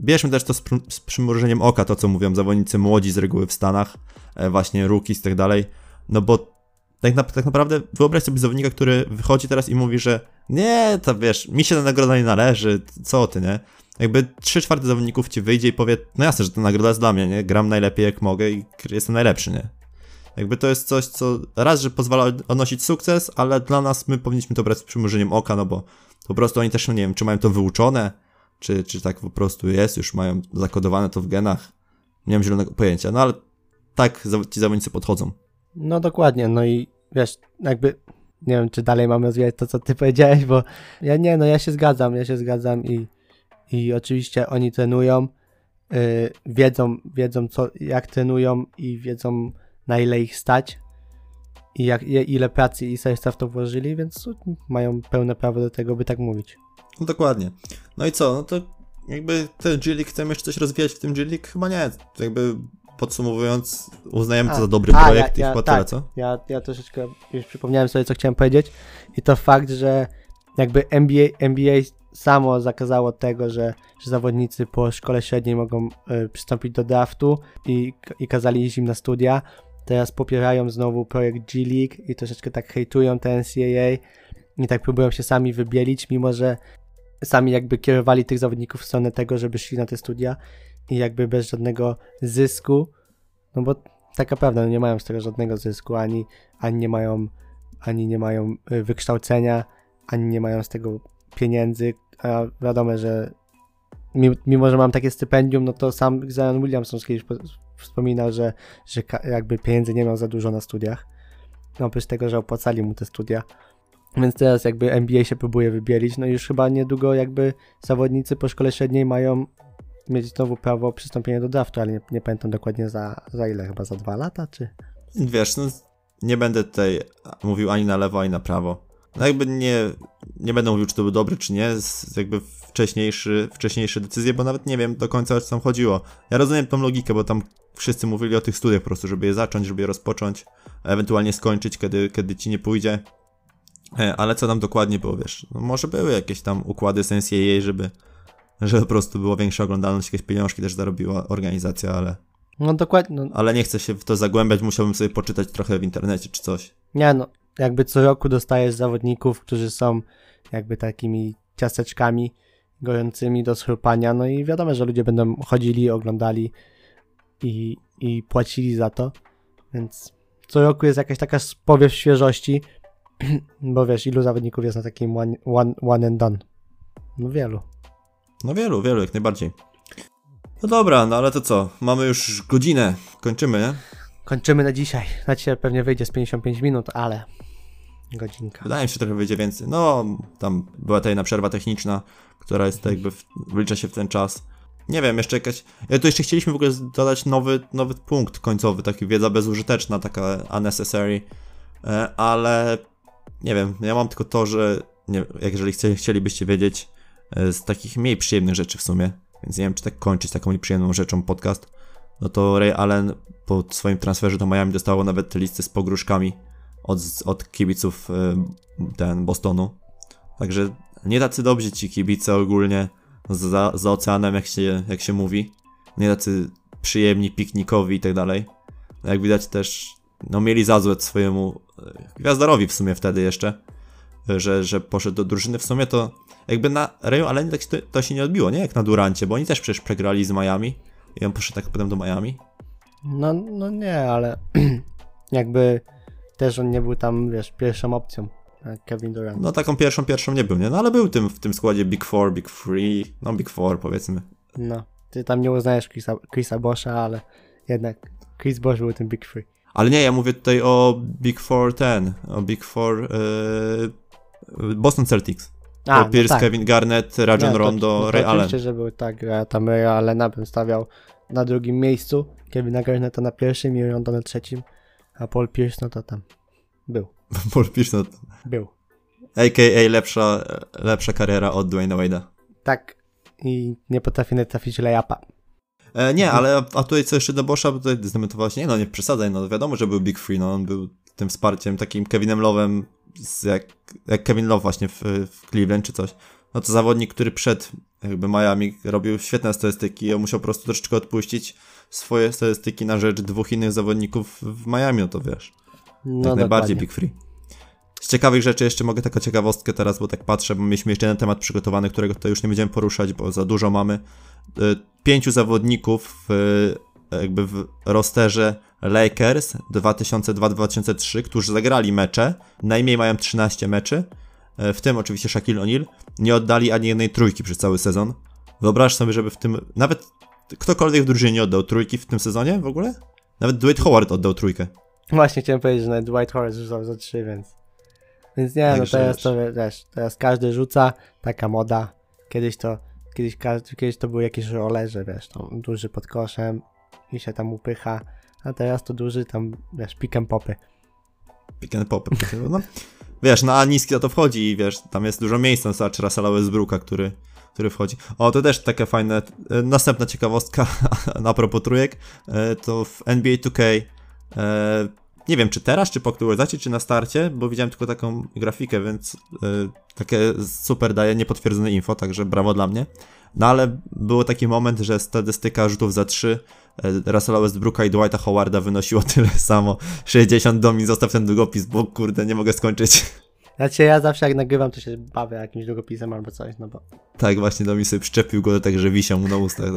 bierzmy też to z, z przymrużeniem oka, to co mówią zawodnicy młodzi z reguły w Stanach, E, właśnie rookies i tak dalej, no bo tak, na, tak naprawdę wyobraź sobie zawodnika, który wychodzi teraz i mówi, że nie, to wiesz, mi się ta nagroda nie należy, co ty, nie? Jakby trzy czwarte zawodników ci wyjdzie i powie, no jasne, że ta nagroda jest dla mnie, nie? Gram najlepiej jak mogę i jestem najlepszy, nie? Jakby to jest coś, co raz, że pozwala odnosić sukces, ale dla nas my powinniśmy to brać z przymrużeniem oka, no bo po prostu oni też, nie wiem, czy mają to wyuczone, czy, czy tak po prostu jest, już mają zakodowane to w genach. Nie mam zielonego pojęcia, no ale tak ci zawodnicy podchodzą. No dokładnie, no i wiesz, jakby nie wiem, czy dalej mamy rozwijać to, co ty powiedziałeś, bo ja nie, no ja się zgadzam, ja się zgadzam i, i oczywiście oni trenują, y, wiedzą, wiedzą co, jak trenują i wiedzą na ile ich stać i jak, i- ile pracy i serca w to włożyli, więc mają pełne prawo do tego, by tak mówić. No dokładnie. No i co? No to jakby ten G-League, chcemy jeszcze coś rozwijać w tym G-League? Chyba nie. To jakby podsumowując, uznajemy to A, za dobry a, projekt ja- i ja- chyba tak. tyle, co? Ja, ja troszeczkę już przypomniałem sobie, co chciałem powiedzieć i to fakt, że jakby NBA, NBA samo zakazało tego, że, że zawodnicy po szkole średniej mogą y, przystąpić do draftu i, i kazali iść im na studia. Teraz popierają znowu projekt G-League i troszeczkę tak hejtują te NCAA i tak próbują się sami wybielić, mimo że sami jakby kierowali tych zawodników w stronę tego, żeby szli na te studia i jakby bez żadnego zysku, no bo tak naprawdę no nie mają z tego żadnego zysku, ani, ani nie mają ani nie mają y, wykształcenia, ani nie mają z tego pieniędzy, a wiadomo, że mi- mimo, że mam takie stypendium, no to sam Zion Williamson kiedyś wspominał, że, że jakby pieniędzy nie miał za dużo na studiach, no oprócz tego, że opłacali mu te studia. Więc teraz jakby NBA się próbuje wybielić, no już chyba niedługo jakby zawodnicy po szkole średniej mają mieć znowu prawo przystąpienia do draftu, ale nie, nie pamiętam dokładnie za, za ile, chyba za dwa lata, czy? Wiesz, no nie będę tutaj mówił ani na lewo, ani na prawo. No jakby nie, nie będę mówił, czy to był dobry, czy nie, z jakby wcześniejszy, wcześniejsze decyzje, bo nawet nie wiem do końca, o co tam chodziło. Ja rozumiem tą logikę, bo tam wszyscy mówili o tych studiach po prostu, żeby je zacząć, żeby je rozpocząć, a ewentualnie skończyć, kiedy, kiedy ci nie pójdzie. E, Ale co tam dokładnie było, wiesz, no może były jakieś tam układy z NCAA, żeby, żeby po prostu było większa oglądalność, jakieś pieniążki też zarobiła organizacja, ale, No dokładnie, no, ale nie chcę się w to zagłębiać, musiałbym sobie poczytać trochę w internecie czy coś. Nie no, jakby co roku dostajesz zawodników, którzy są jakby takimi ciasteczkami gojącymi do schrupania, no i wiadomo, że ludzie będą chodzili, oglądali i, i płacili za to, więc co roku jest jakaś taka powiew świeżości, bo wiesz, ilu zawodników jest na takim one, one, one and done? No wielu. No wielu, wielu, jak najbardziej. No dobra, no ale to co? Mamy już godzinę. Kończymy, nie? Kończymy na dzisiaj. Na dzisiaj pewnie wyjdzie z 55 minut, ale godzinka. Wydaje mi się, że trochę wyjdzie więcej. No, tam była ta jedna przerwa techniczna, która jest jakby, w, wlicza się w ten czas. Nie wiem, jeszcze jakaś... Ja tu jeszcze chcieliśmy w ogóle dodać nowy, nowy punkt końcowy, taki wiedza bezużyteczna, taka unnecessary, e, ale nie wiem, ja mam tylko to, że nie, jeżeli chcie, chcielibyście wiedzieć e, z takich mniej przyjemnych rzeczy w sumie, więc nie wiem, czy tak kończyć taką nieprzyjemną rzeczą podcast, no to Ray Allen po swoim transferze do Miami dostało nawet listy z pogróżkami od, od kibiców e, ten Bostonu. Także nie tacy dobrzy ci kibice ogólnie za, za oceanem, jak się, jak się mówi. Nie tacy przyjemni, piknikowi i tak dalej. Jak widać też, no mieli za złe swojemu e, gwiazdorowi w sumie wtedy jeszcze, że, że poszedł do drużyny. W sumie to jakby na Rayu Allenie tak się to, to się nie odbiło, nie? Jak na Durancie, bo oni też przecież przegrali z Miami i on poszedł tak potem do Miami. No, no nie, ale jakby też on nie był tam, wiesz, pierwszą opcją. Jak Kevin Durant. No taką pierwszą, pierwszą nie był, nie? No ale był tym, w tym składzie Big Four, Big Three, no Big Four powiedzmy. No. Ty tam nie uznajesz Chrisa, Chrisa Boscha, ale jednak Chris Bosh był tym Big Free. Ale nie, ja mówię tutaj o Big Four ten, o Big Four yy, Boston Celtics. A, Pierce, no tak. Kevin Garnett, Rajon to- Rondo, to Ray Allen. Oczywiście, że był tak, ja tam Ray Allena bym stawiał na drugim miejscu, Kevina Garnetta na pierwszym i Rondo na trzecim, a Paul Pierce no to tam był, Paul Pierce, no, był. a.k.a. lepsza, lepsza kariera od Dwayna Wade'a. Tak i nie potrafi trafić layupa. E, nie, ale a tutaj co jeszcze do Boscha, bo tutaj zdementowałeś, nie no, nie przesadzaj, no wiadomo, że był Big Free, no on był tym wsparciem, takim Kevinem Love'em, jak, jak Kevin Love właśnie w, w Cleveland czy coś. No to zawodnik, który przed jakby Miami robił świetne statystyki on musiał po prostu troszeczkę odpuścić swoje statystyki na rzecz dwóch innych zawodników w Miami, no to wiesz. No jak najbardziej. Big Free. Z ciekawych rzeczy jeszcze mogę taką ciekawostkę teraz, bo tak patrzę, bo mieliśmy jeszcze jeden temat przygotowany, którego tutaj już nie będziemy poruszać, bo za dużo mamy. Y, Pięciu zawodników w, jakby w rosterze Lakers 2002-2003, którzy zagrali mecze, najmniej mają 13 meczy, y, w tym oczywiście Shaquille O'Neal, nie oddali ani jednej trójki przez cały sezon. Wyobraź sobie, żeby w tym, nawet ktokolwiek w drużynie nie oddał trójki w tym sezonie w ogóle? Nawet Dwight Howard oddał trójkę. Właśnie chciałem powiedzieć, że nawet White Horse rzucał za trzy, więc... Więc nie, no Także teraz wiesz. to wiesz, teraz każdy rzuca, taka moda. Kiedyś to kiedyś, kiedyś to były jakieś rolerze, wiesz, tam duży pod koszem i się tam upycha, a teraz to duży tam, wiesz, pick popy. Pick and pop. No, wiesz, na niski to wchodzi i wiesz, tam jest dużo miejsca, wystarczy Russella Westbrooka, który, który wchodzi. O, to też takie fajne, następna ciekawostka na propos trójek, e, to w NBA 2K, e, nie wiem czy teraz, czy po aktualizacji, czy na starcie, bo widziałem tylko taką grafikę, więc e, takie super daje niepotwierdzone info, także brawo dla mnie. No ale był taki moment, że statystyka rzutów za 3 e, Russella Westbrooka i Dwighta Howarda wynosiło tyle samo. 60 do mi, zostaw ten długopis, bo kurde, nie mogę skończyć. Znaczy ja zawsze jak nagrywam, to się bawię jakimś długopisem albo coś, no bo... Tak, właśnie do mi sobie przyczepił go tak, że wisiał mu na ustach.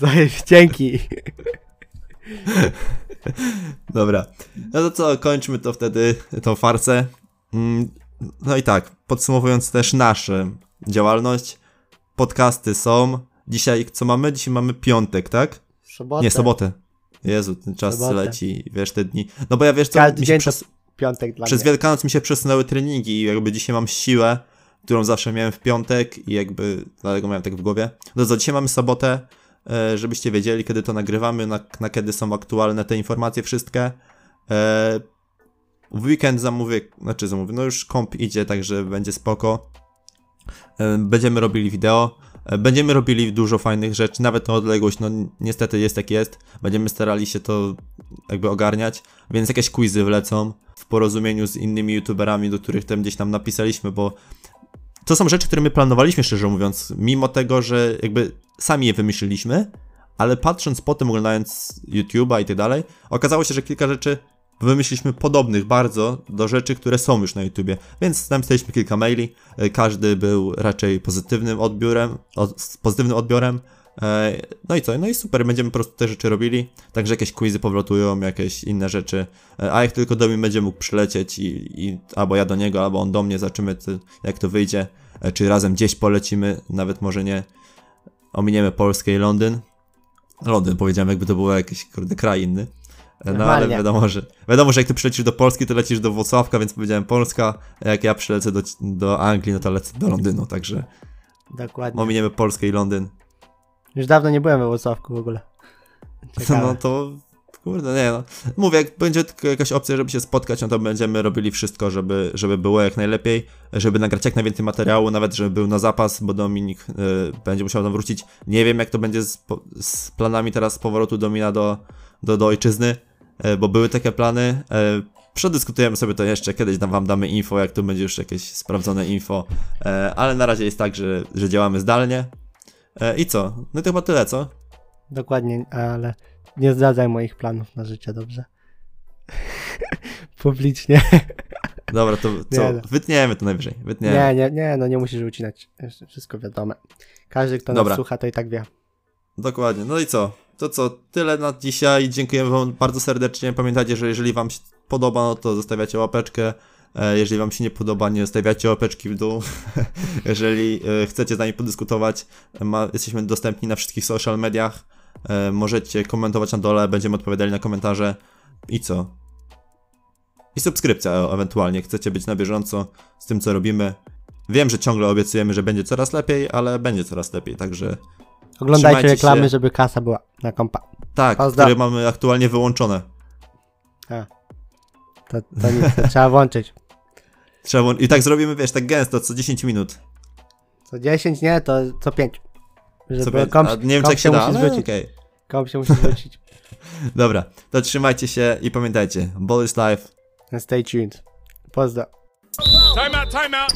Tak. Dzięki! Dobra. No to co, kończmy to wtedy, tą farsę. Mm, No i tak, podsumowując też naszą działalność, podcasty są. Dzisiaj, co mamy? Dzisiaj mamy piątek, tak? Sobotę. Nie, sobotę. Jezu, ten czas Sobotę. leci, wiesz, te dni. No bo ja wiesz co, Każdy mi się przez, piątek dla przez mnie. Wielkanoc mi się przesunęły treningi i jakby dzisiaj mam siłę, którą zawsze miałem w piątek i jakby dlatego miałem tak w głowie. No to dzisiaj mamy sobotę, żebyście wiedzieli, kiedy to nagrywamy, na, na kiedy są aktualne te informacje wszystkie. E, w weekend zamówię, znaczy zamówię, no już komp idzie, także będzie spoko. E, Będziemy robili wideo. E, Będziemy robili dużo fajnych rzeczy, nawet na odległość, no ni- niestety jest jak jest. Będziemy starali się to jakby ogarniać, więc jakieś quizy wlecą w porozumieniu z innymi youtuberami, do których tam gdzieś tam napisaliśmy, bo to są rzeczy, które my planowaliśmy, szczerze mówiąc, mimo tego, że jakby sami je wymyśliliśmy, ale patrząc potem, oglądając YouTube'a i tak dalej, okazało się, że kilka rzeczy wymyśliliśmy podobnych bardzo do rzeczy, które są już na YouTubie. Więc napisaliśmy kilka maili, każdy był raczej pozytywnym odbiorem, pozytywnym odbiorem. E, No i co? No i super, będziemy po prostu te rzeczy robili. Także jakieś quizy powrotują, jakieś inne rzeczy. E, A jak tylko do mnie będzie mógł przylecieć i, i albo ja do niego, albo on do mnie, zobaczymy jak to wyjdzie. E, Czy razem gdzieś polecimy, nawet może nie ominiemy Polskę i Londyn. Londyn powiedziałem, jakby to był jakiś kurde kraj inny. No ale Normalnie. wiadomo, że wiadomo, że jak ty przylecisz do Polski, to lecisz do Włocławka, więc powiedziałem Polska. A jak ja przylecę do, do Anglii, no to lecę do Londynu, także Dokładnie. ominiemy Polskę i Londyn. Już dawno nie byłem we Włocławku w ogóle. Ciekawe. No to kurde, nie no. Mówię, jak będzie tylko jakaś opcja, żeby się spotkać, no to będziemy robili wszystko, żeby, żeby było jak najlepiej, żeby nagrać jak najwięcej materiału, nawet żeby był na zapas, bo Dominik y, będzie musiał tam wrócić. Nie wiem, jak to będzie z, z planami teraz powrotu Domina do, do, do ojczyzny, y, bo były takie plany. Y, Przedyskutujemy sobie to jeszcze, kiedyś wam damy info, jak tu będzie już jakieś sprawdzone info, ale na razie jest tak, że, że działamy zdalnie. Y, I co? No to chyba tyle, co? Dokładnie, ale nie zdradzaj moich planów na życie, dobrze? Publicznie. Dobra, to co? Nie, no. Wytniemy to najwyżej. Wytniemy. Nie, nie, nie, no nie musisz ucinać. Wszystko wiadome. Każdy, kto Dobra. nas słucha, to i tak wie. Dokładnie. No i co? To co? Tyle na dzisiaj. Dziękujemy Wam bardzo serdecznie. Pamiętajcie, że jeżeli Wam się podoba, no to zostawiacie łapeczkę. E, Jeżeli Wam się nie podoba, nie zostawiacie łapeczki w dół. jeżeli e, chcecie z nami podyskutować, ma, jesteśmy dostępni na wszystkich social mediach. E, Możecie komentować na dole, będziemy odpowiadali na komentarze. I co? I subskrypcja ewentualnie. Chcecie być na bieżąco z tym, co robimy. Wiem, że ciągle obiecujemy, że będzie coraz lepiej, ale będzie coraz lepiej, także Oglądajcie reklamy, się. żeby kasa była na kompa. Tak, które mamy aktualnie wyłączone. A. To, to nic, to trzeba włączyć. Trzeba włą- I tak zrobimy, wiesz, tak gęsto, co 10 minut. Co 10 nie, to co 5. Żeby Co pięć- komp, nie wiem, czy jak się da, musi ale zwrócić. okej. Komp się musi zwrócić. Dobra, to trzymajcie się i pamiętajcie, ball is life. And stay tuned. Pozdro. Time out, time out.